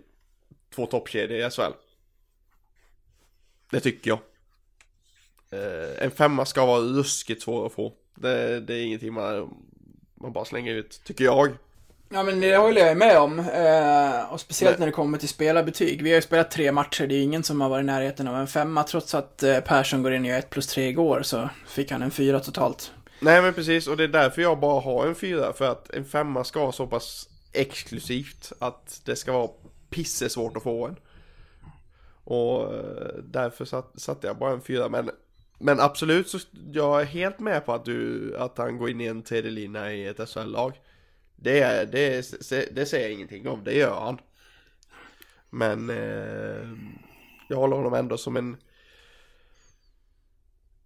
två toppkedjor i SHL. Det tycker jag. Eh, en femma ska vara ruskigt svår att få. Det, det är ingenting man, man bara slänger ut, tycker jag. Ja men det håller jag med om. Eh, och speciellt Nej. när det kommer till spelarbetyg. Vi har ju spelat tre matcher, det är ingen som har varit i närheten av en femma. Trots att eh, Persson går in i 1 plus 3 igår så fick han en fyra totalt. Nej men precis, och det är därför jag bara har en fyra. För att en femma ska vara så pass exklusivt att det ska vara pissesvårt att få en. Och eh, därför satt, satte jag bara en fyra. Men, men absolut så jag är helt med på att, du, att han går in i en tredje lina i ett SHL-lag. Det, det, det säger jag ingenting om, det gör han. Men eh, jag håller honom ändå som en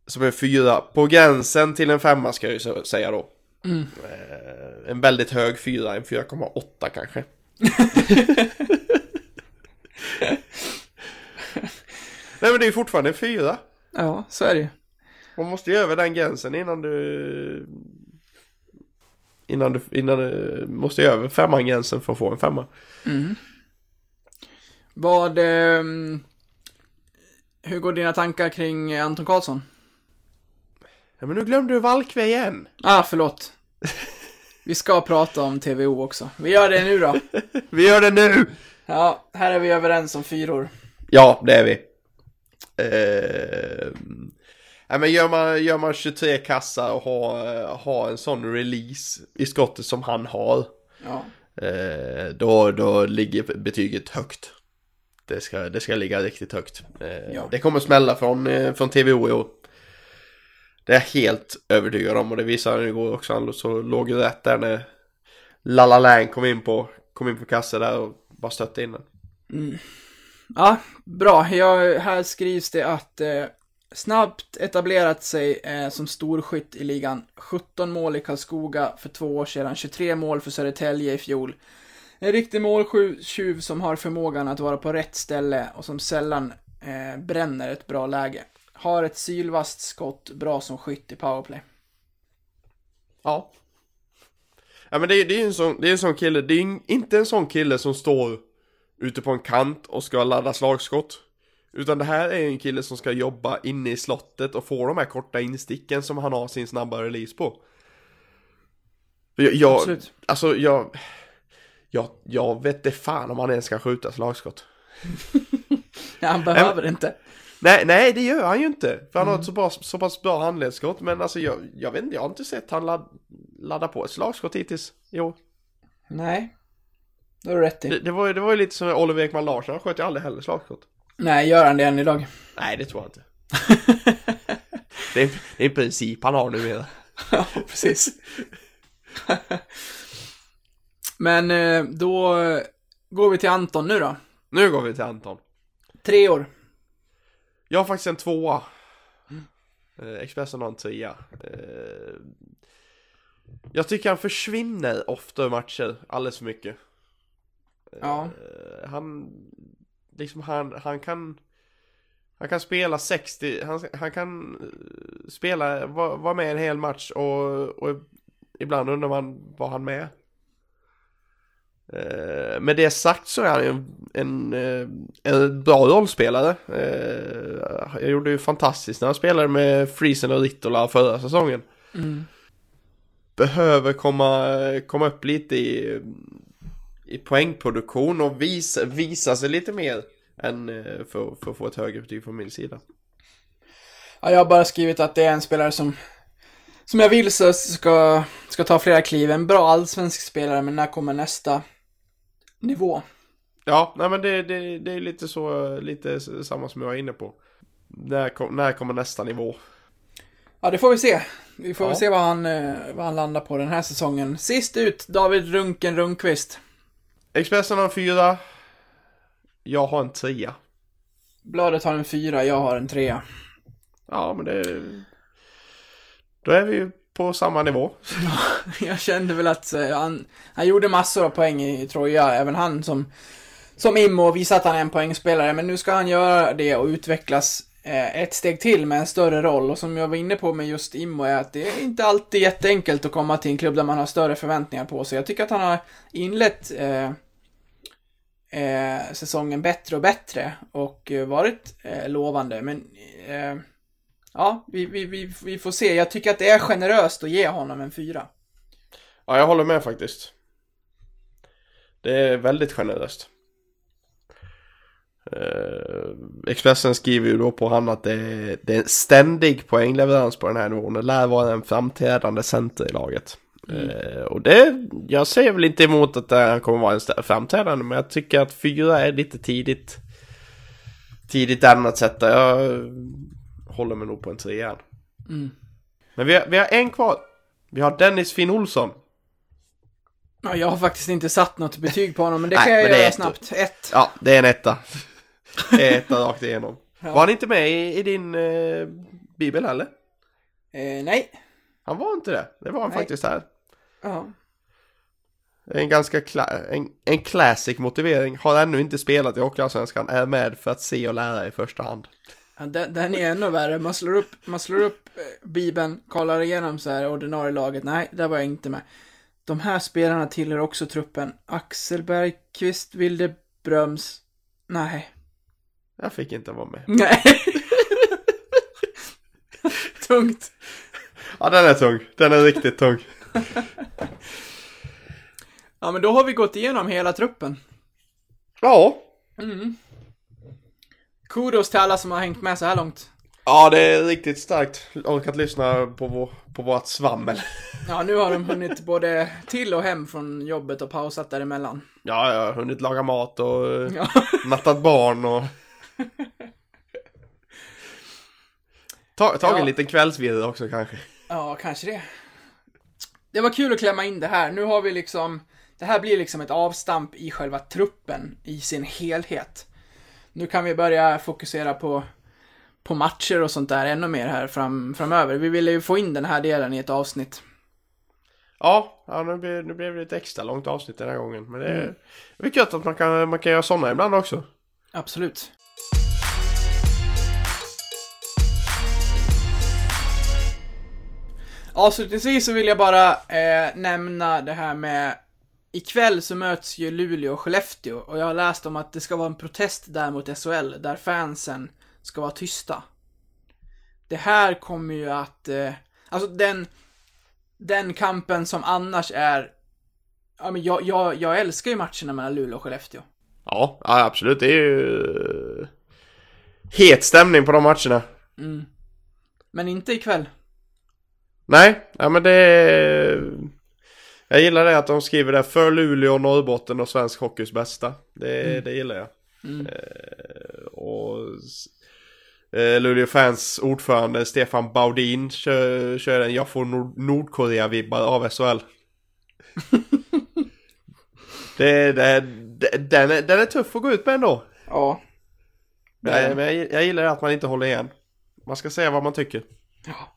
som en fyra, på gränsen till en femma ska jag ju säga då. Eh, en väldigt hög fyra, en 4,8 kanske. Nej men det är ju fortfarande en fyra. Ja, så är det ju. Man måste ju över den gränsen innan du... Innan du, innan du måste ju över femman gränsen för att få en femma. Vad... ehm, hur går dina tankar kring Anton Karlsson? Ja men nu glömde du Valkve igen. Ah, förlåt. Vi ska prata om TVO också. Vi gör det nu då. Vi gör det nu! Ja, här är vi överens om fyror. Ja, det är vi. Eh, ja, men gör, man, gör man 23 kassar och har, har en sån release i skottet som han har. Ja. Eh, då, då ligger betyget högt. Det ska, det ska ligga riktigt högt. Eh, Ja. Det kommer smälla från, eh, från TVO i år. Det är jag helt övertygad om och det visade han igår också. Han så låg ju rätt där när Lalla Lang kom in på, kom in på kassen där och bara stötte in den. Ja, bra. Jag, här skrivs det att eh, snabbt etablerat sig eh, som storskytt i ligan. 17 mål i Karlskoga för två år sedan, 23 mål för Södertälje i fjol. En riktig måltjuv som har förmågan att vara på rätt ställe och som sällan eh, bränner ett bra läge. Har ett sylvast skott, bra som skytt i powerplay. Ja. Ja men det, är- det är ju en sån, det är en sån kille, det är inte en sån kille som står ute på en kant och ska ladda slagskott. Utan det här är en kille som ska jobba inne i slottet och få de här korta insticken som han har sin snabba release på. Jag, jag, Absolut. alltså jag, jag, jag vet inte fan om han ens kan skjuta slagskott. Ja, han behöver inte. Nej, nej det gör han ju inte. För han har ett så, bra, så pass bra handledsskott. Men alltså jag, jag vet inte, jag har inte sett han ladd, ladda på ett slagskott hittills. Jo. Nej. Det har du rätt i. Det, det, var, ju- det var ju lite som Oliver Ekman Larsson, han sköt ju aldrig heller slagskott. Nej, gör han det än idag? Nej, det tror jag inte. det, är, det är en princip han har numera. Ja, precis. Men eh, då går vi till Anton nu då. Nu går vi till Anton. Tre år. Jag har faktiskt en tvåa. Eh, Expressen har en trea. Eh, jag tycker han försvinner ofta ur matcher, alldeles för mycket. Ja. Han, liksom han, han kan Han kan spela 60, han, han kan eh, spela, vara vara med en hel match och, och ibland undrar man, var han med? Eh, med det sagt så är han ju en, en, eh, en bra rollspelare. Eh, jag gjorde ju fantastiskt när han spelade med Friesen och Rittola förra säsongen. Behöver komma, komma upp lite i, i poängproduktion och visa, visa sig lite mer än eh, för, för att få ett högre betyg från min sida. Ja, jag har bara skrivit att det är en spelare som, som jag vill så ska, ska ta flera kliv. En bra allsvensk spelare, men när kommer nästa nivå? Ja, nej men det, det, det är lite så, lite samma som jag var inne på. När, när kommer nästa nivå? Ja, det får vi se. Vi får Ja. väl se vad han, eh, vad han landar på den här säsongen. Sist ut, David Runken Rundqvist. Expressen har en fyra. Jag har en trea. Bladet har en fyra, jag har en trea. Ja, men det... Då är vi ju på samma nivå. Jag kände väl att eh, han, han gjorde massor av poäng i, Troja, även han som, som Immo visade att han är en poängspelare, men nu ska han göra det och utvecklas Eh, ett steg till med en större roll. Och som jag var inne på med just Immo är att det är inte alltid jätteenkelt att komma till en klubb där man har större förväntningar på sig. Jag tycker att han har inlett eh, eh, säsongen bättre och bättre och eh, varit eh, lovande, men eh, ja, vi, vi, vi, vi får se. Jag tycker att det är generöst att ge honom en fyra. Ja, jag håller med faktiskt. Det är väldigt generöst. Eh, Expressen skriver ju då på han att det är, det är en ständig poängleverans på den här nivån. Det lär vara en framträdande center i laget. Eh, och det, jag säger väl inte emot att det kommer vara en framträdande, men jag tycker att fyra är lite tidigt. Tidigt den att sätta. Jag håller mig nog på en trea. Men vi har, vi har en kvar. Vi har Dennis Finn Olsson. Ja, jag har faktiskt inte satt något betyg på honom, men det Nej, kan jag det är göra ett- snabbt. Ett. Ja, det är en etta. Etta rakt igenom. Var han inte med i, i din eh, bibel heller? Eh, nej. Han var inte det. Det var han Nej. faktiskt här. Ja. En ganska kla- en, en classic motivering. Har ännu inte spelat i Hockeyallsvenskan. Är med för att se och lära i första hand. Ja, den, den är ännu värre. Man slår upp, man slår upp eh, Bibeln, kollar igenom så här ordinarie laget. Nej, där var jag inte med. De här spelarna tillhör också truppen. Axel Bergqvist, Vilde Bröms. Nej. Jag fick inte vara med. Nej. Tungt. Ja, den är tung. Den är riktigt tung. Ja, men då har vi gått igenom hela truppen. Ja. Kudos till alla som har hängt med så här långt. Ja, det är riktigt starkt. Orkat lyssna på, vår, på vårt svammel. Ja, nu har de hunnit både till och hem från jobbet och pausat däremellan. Ja, jag har hunnit laga mat och Ja. nattat barn och... Ta, tagit Ja. en liten kvällsvirre också kanske. Ja, kanske det. Det var kul att klämma in det här. Nu har vi liksom, det här blir liksom ett avstamp i själva truppen i sin helhet. Nu kan vi börja fokusera på, på matcher och sånt där ännu mer här fram, framöver. Vi ville ju få in den här delen i ett avsnitt. Ja, ja nu, blev, nu blev det ett extra långt avsnitt den här gången. Men det är, det är gött att man kan, man kan göra sådana ibland också. Absolut. Avslutningsvis så vill jag bara eh, nämna det här med Ikväll så möts ju Luleå och Skellefteå och jag har läst om att det ska vara en protest där mot SHL där fansen ska vara tysta. Det här kommer ju att, eh, alltså den, den kampen som annars är, ja men jag, jag, jag älskar ju matcherna mellan Luleå och Skellefteå. Ja, absolut. Det är ju... eh, Het stämning på de matcherna. Men inte ikväll. Nej, ja men det är... Jag gillar det att de skriver det för Luleå, Norrbotten och svensk hockeys bästa. Det, det gillar jag. Eh, och eh, Luleå fans ordförande Stefan Baudin kör, kör en jag får Nord- Nordkorea-vibbar av SHL. det, det, det, den, är, den är tuff att gå ut med ändå. Ja. Nej, men jag, jag gillar att man inte håller igen. Man ska säga vad man tycker. Ja,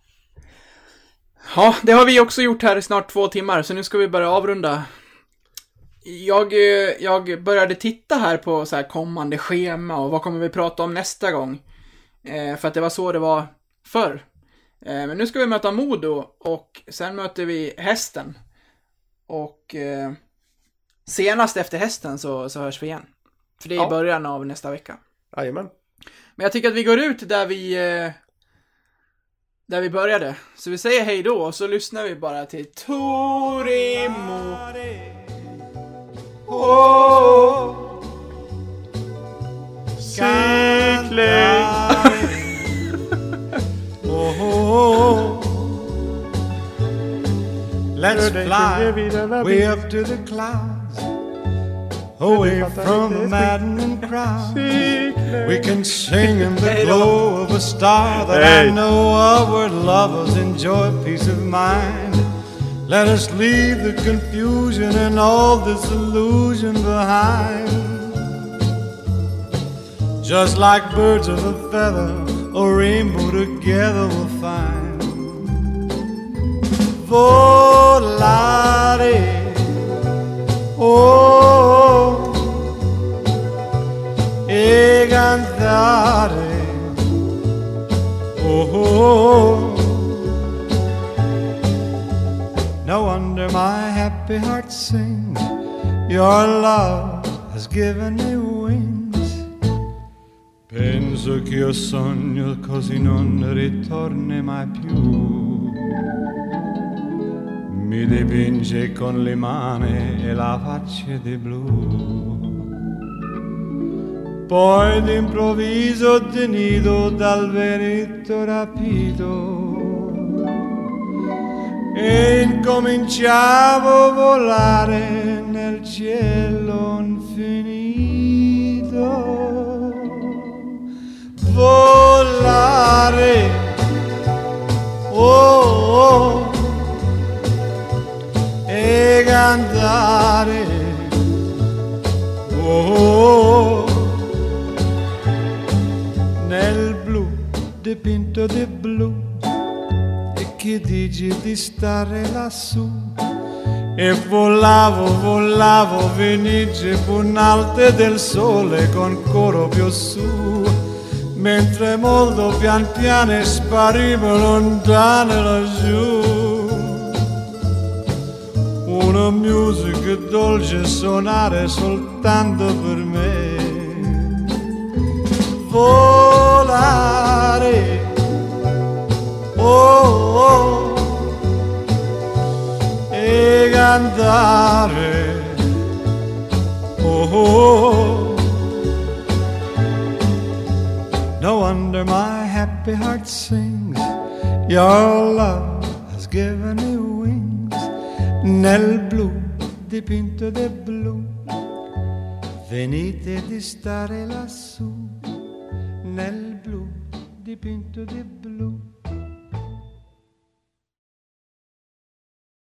det har vi också gjort här i snart två timmar, så nu ska vi börja avrunda. Jag, eh, jag började titta här på så här kommande schema och vad kommer vi prata om nästa gång. Eh, för att det var så det var förr. Eh, men nu ska vi möta Modo och sen möter vi Hästen. Och eh, senast efter Hästen så, så hörs vi igen. För det är i Ja. början av nästa vecka. Jajamän. Men jag tycker att vi går ut där vi... Där vi började. Så vi säger hej då och så lyssnar vi bara till Torimo. Oh. Oh, let's fly way up to the clouds, away from the maddening crowd. We can sing in the glow of a star that I know of where lovers enjoy peace of mind. Let us leave the confusion and all disillusion behind. Just like birds of a feather, a rainbow together we'll find. Volare, oh, e cantare, oh. No wonder my happy heart sings. Your love has given me wings. Penso che io sogno così non ritorni mai più. Mi dipinge con le mani e la faccia di blu. Poi d'improvviso tenido dal vento rapito e incominciavo a volare nel cielo infinito. Volare, oh, oh, e cantare, oh, nel blu dipinto di blu e che dici di stare lassù? E volavo, volavo, venice punalte del sole con coro più su. Mentre molto pian piano sparivo lontano laggiù una musica dolce suonare soltanto per me. Volare, oh, oh, e cantare, oh, oh, oh. No wonder my happy heart sings, your love has given me. Nel blu dipinto di blu. Venite di stare lassù. Nel blu dipinto di blu.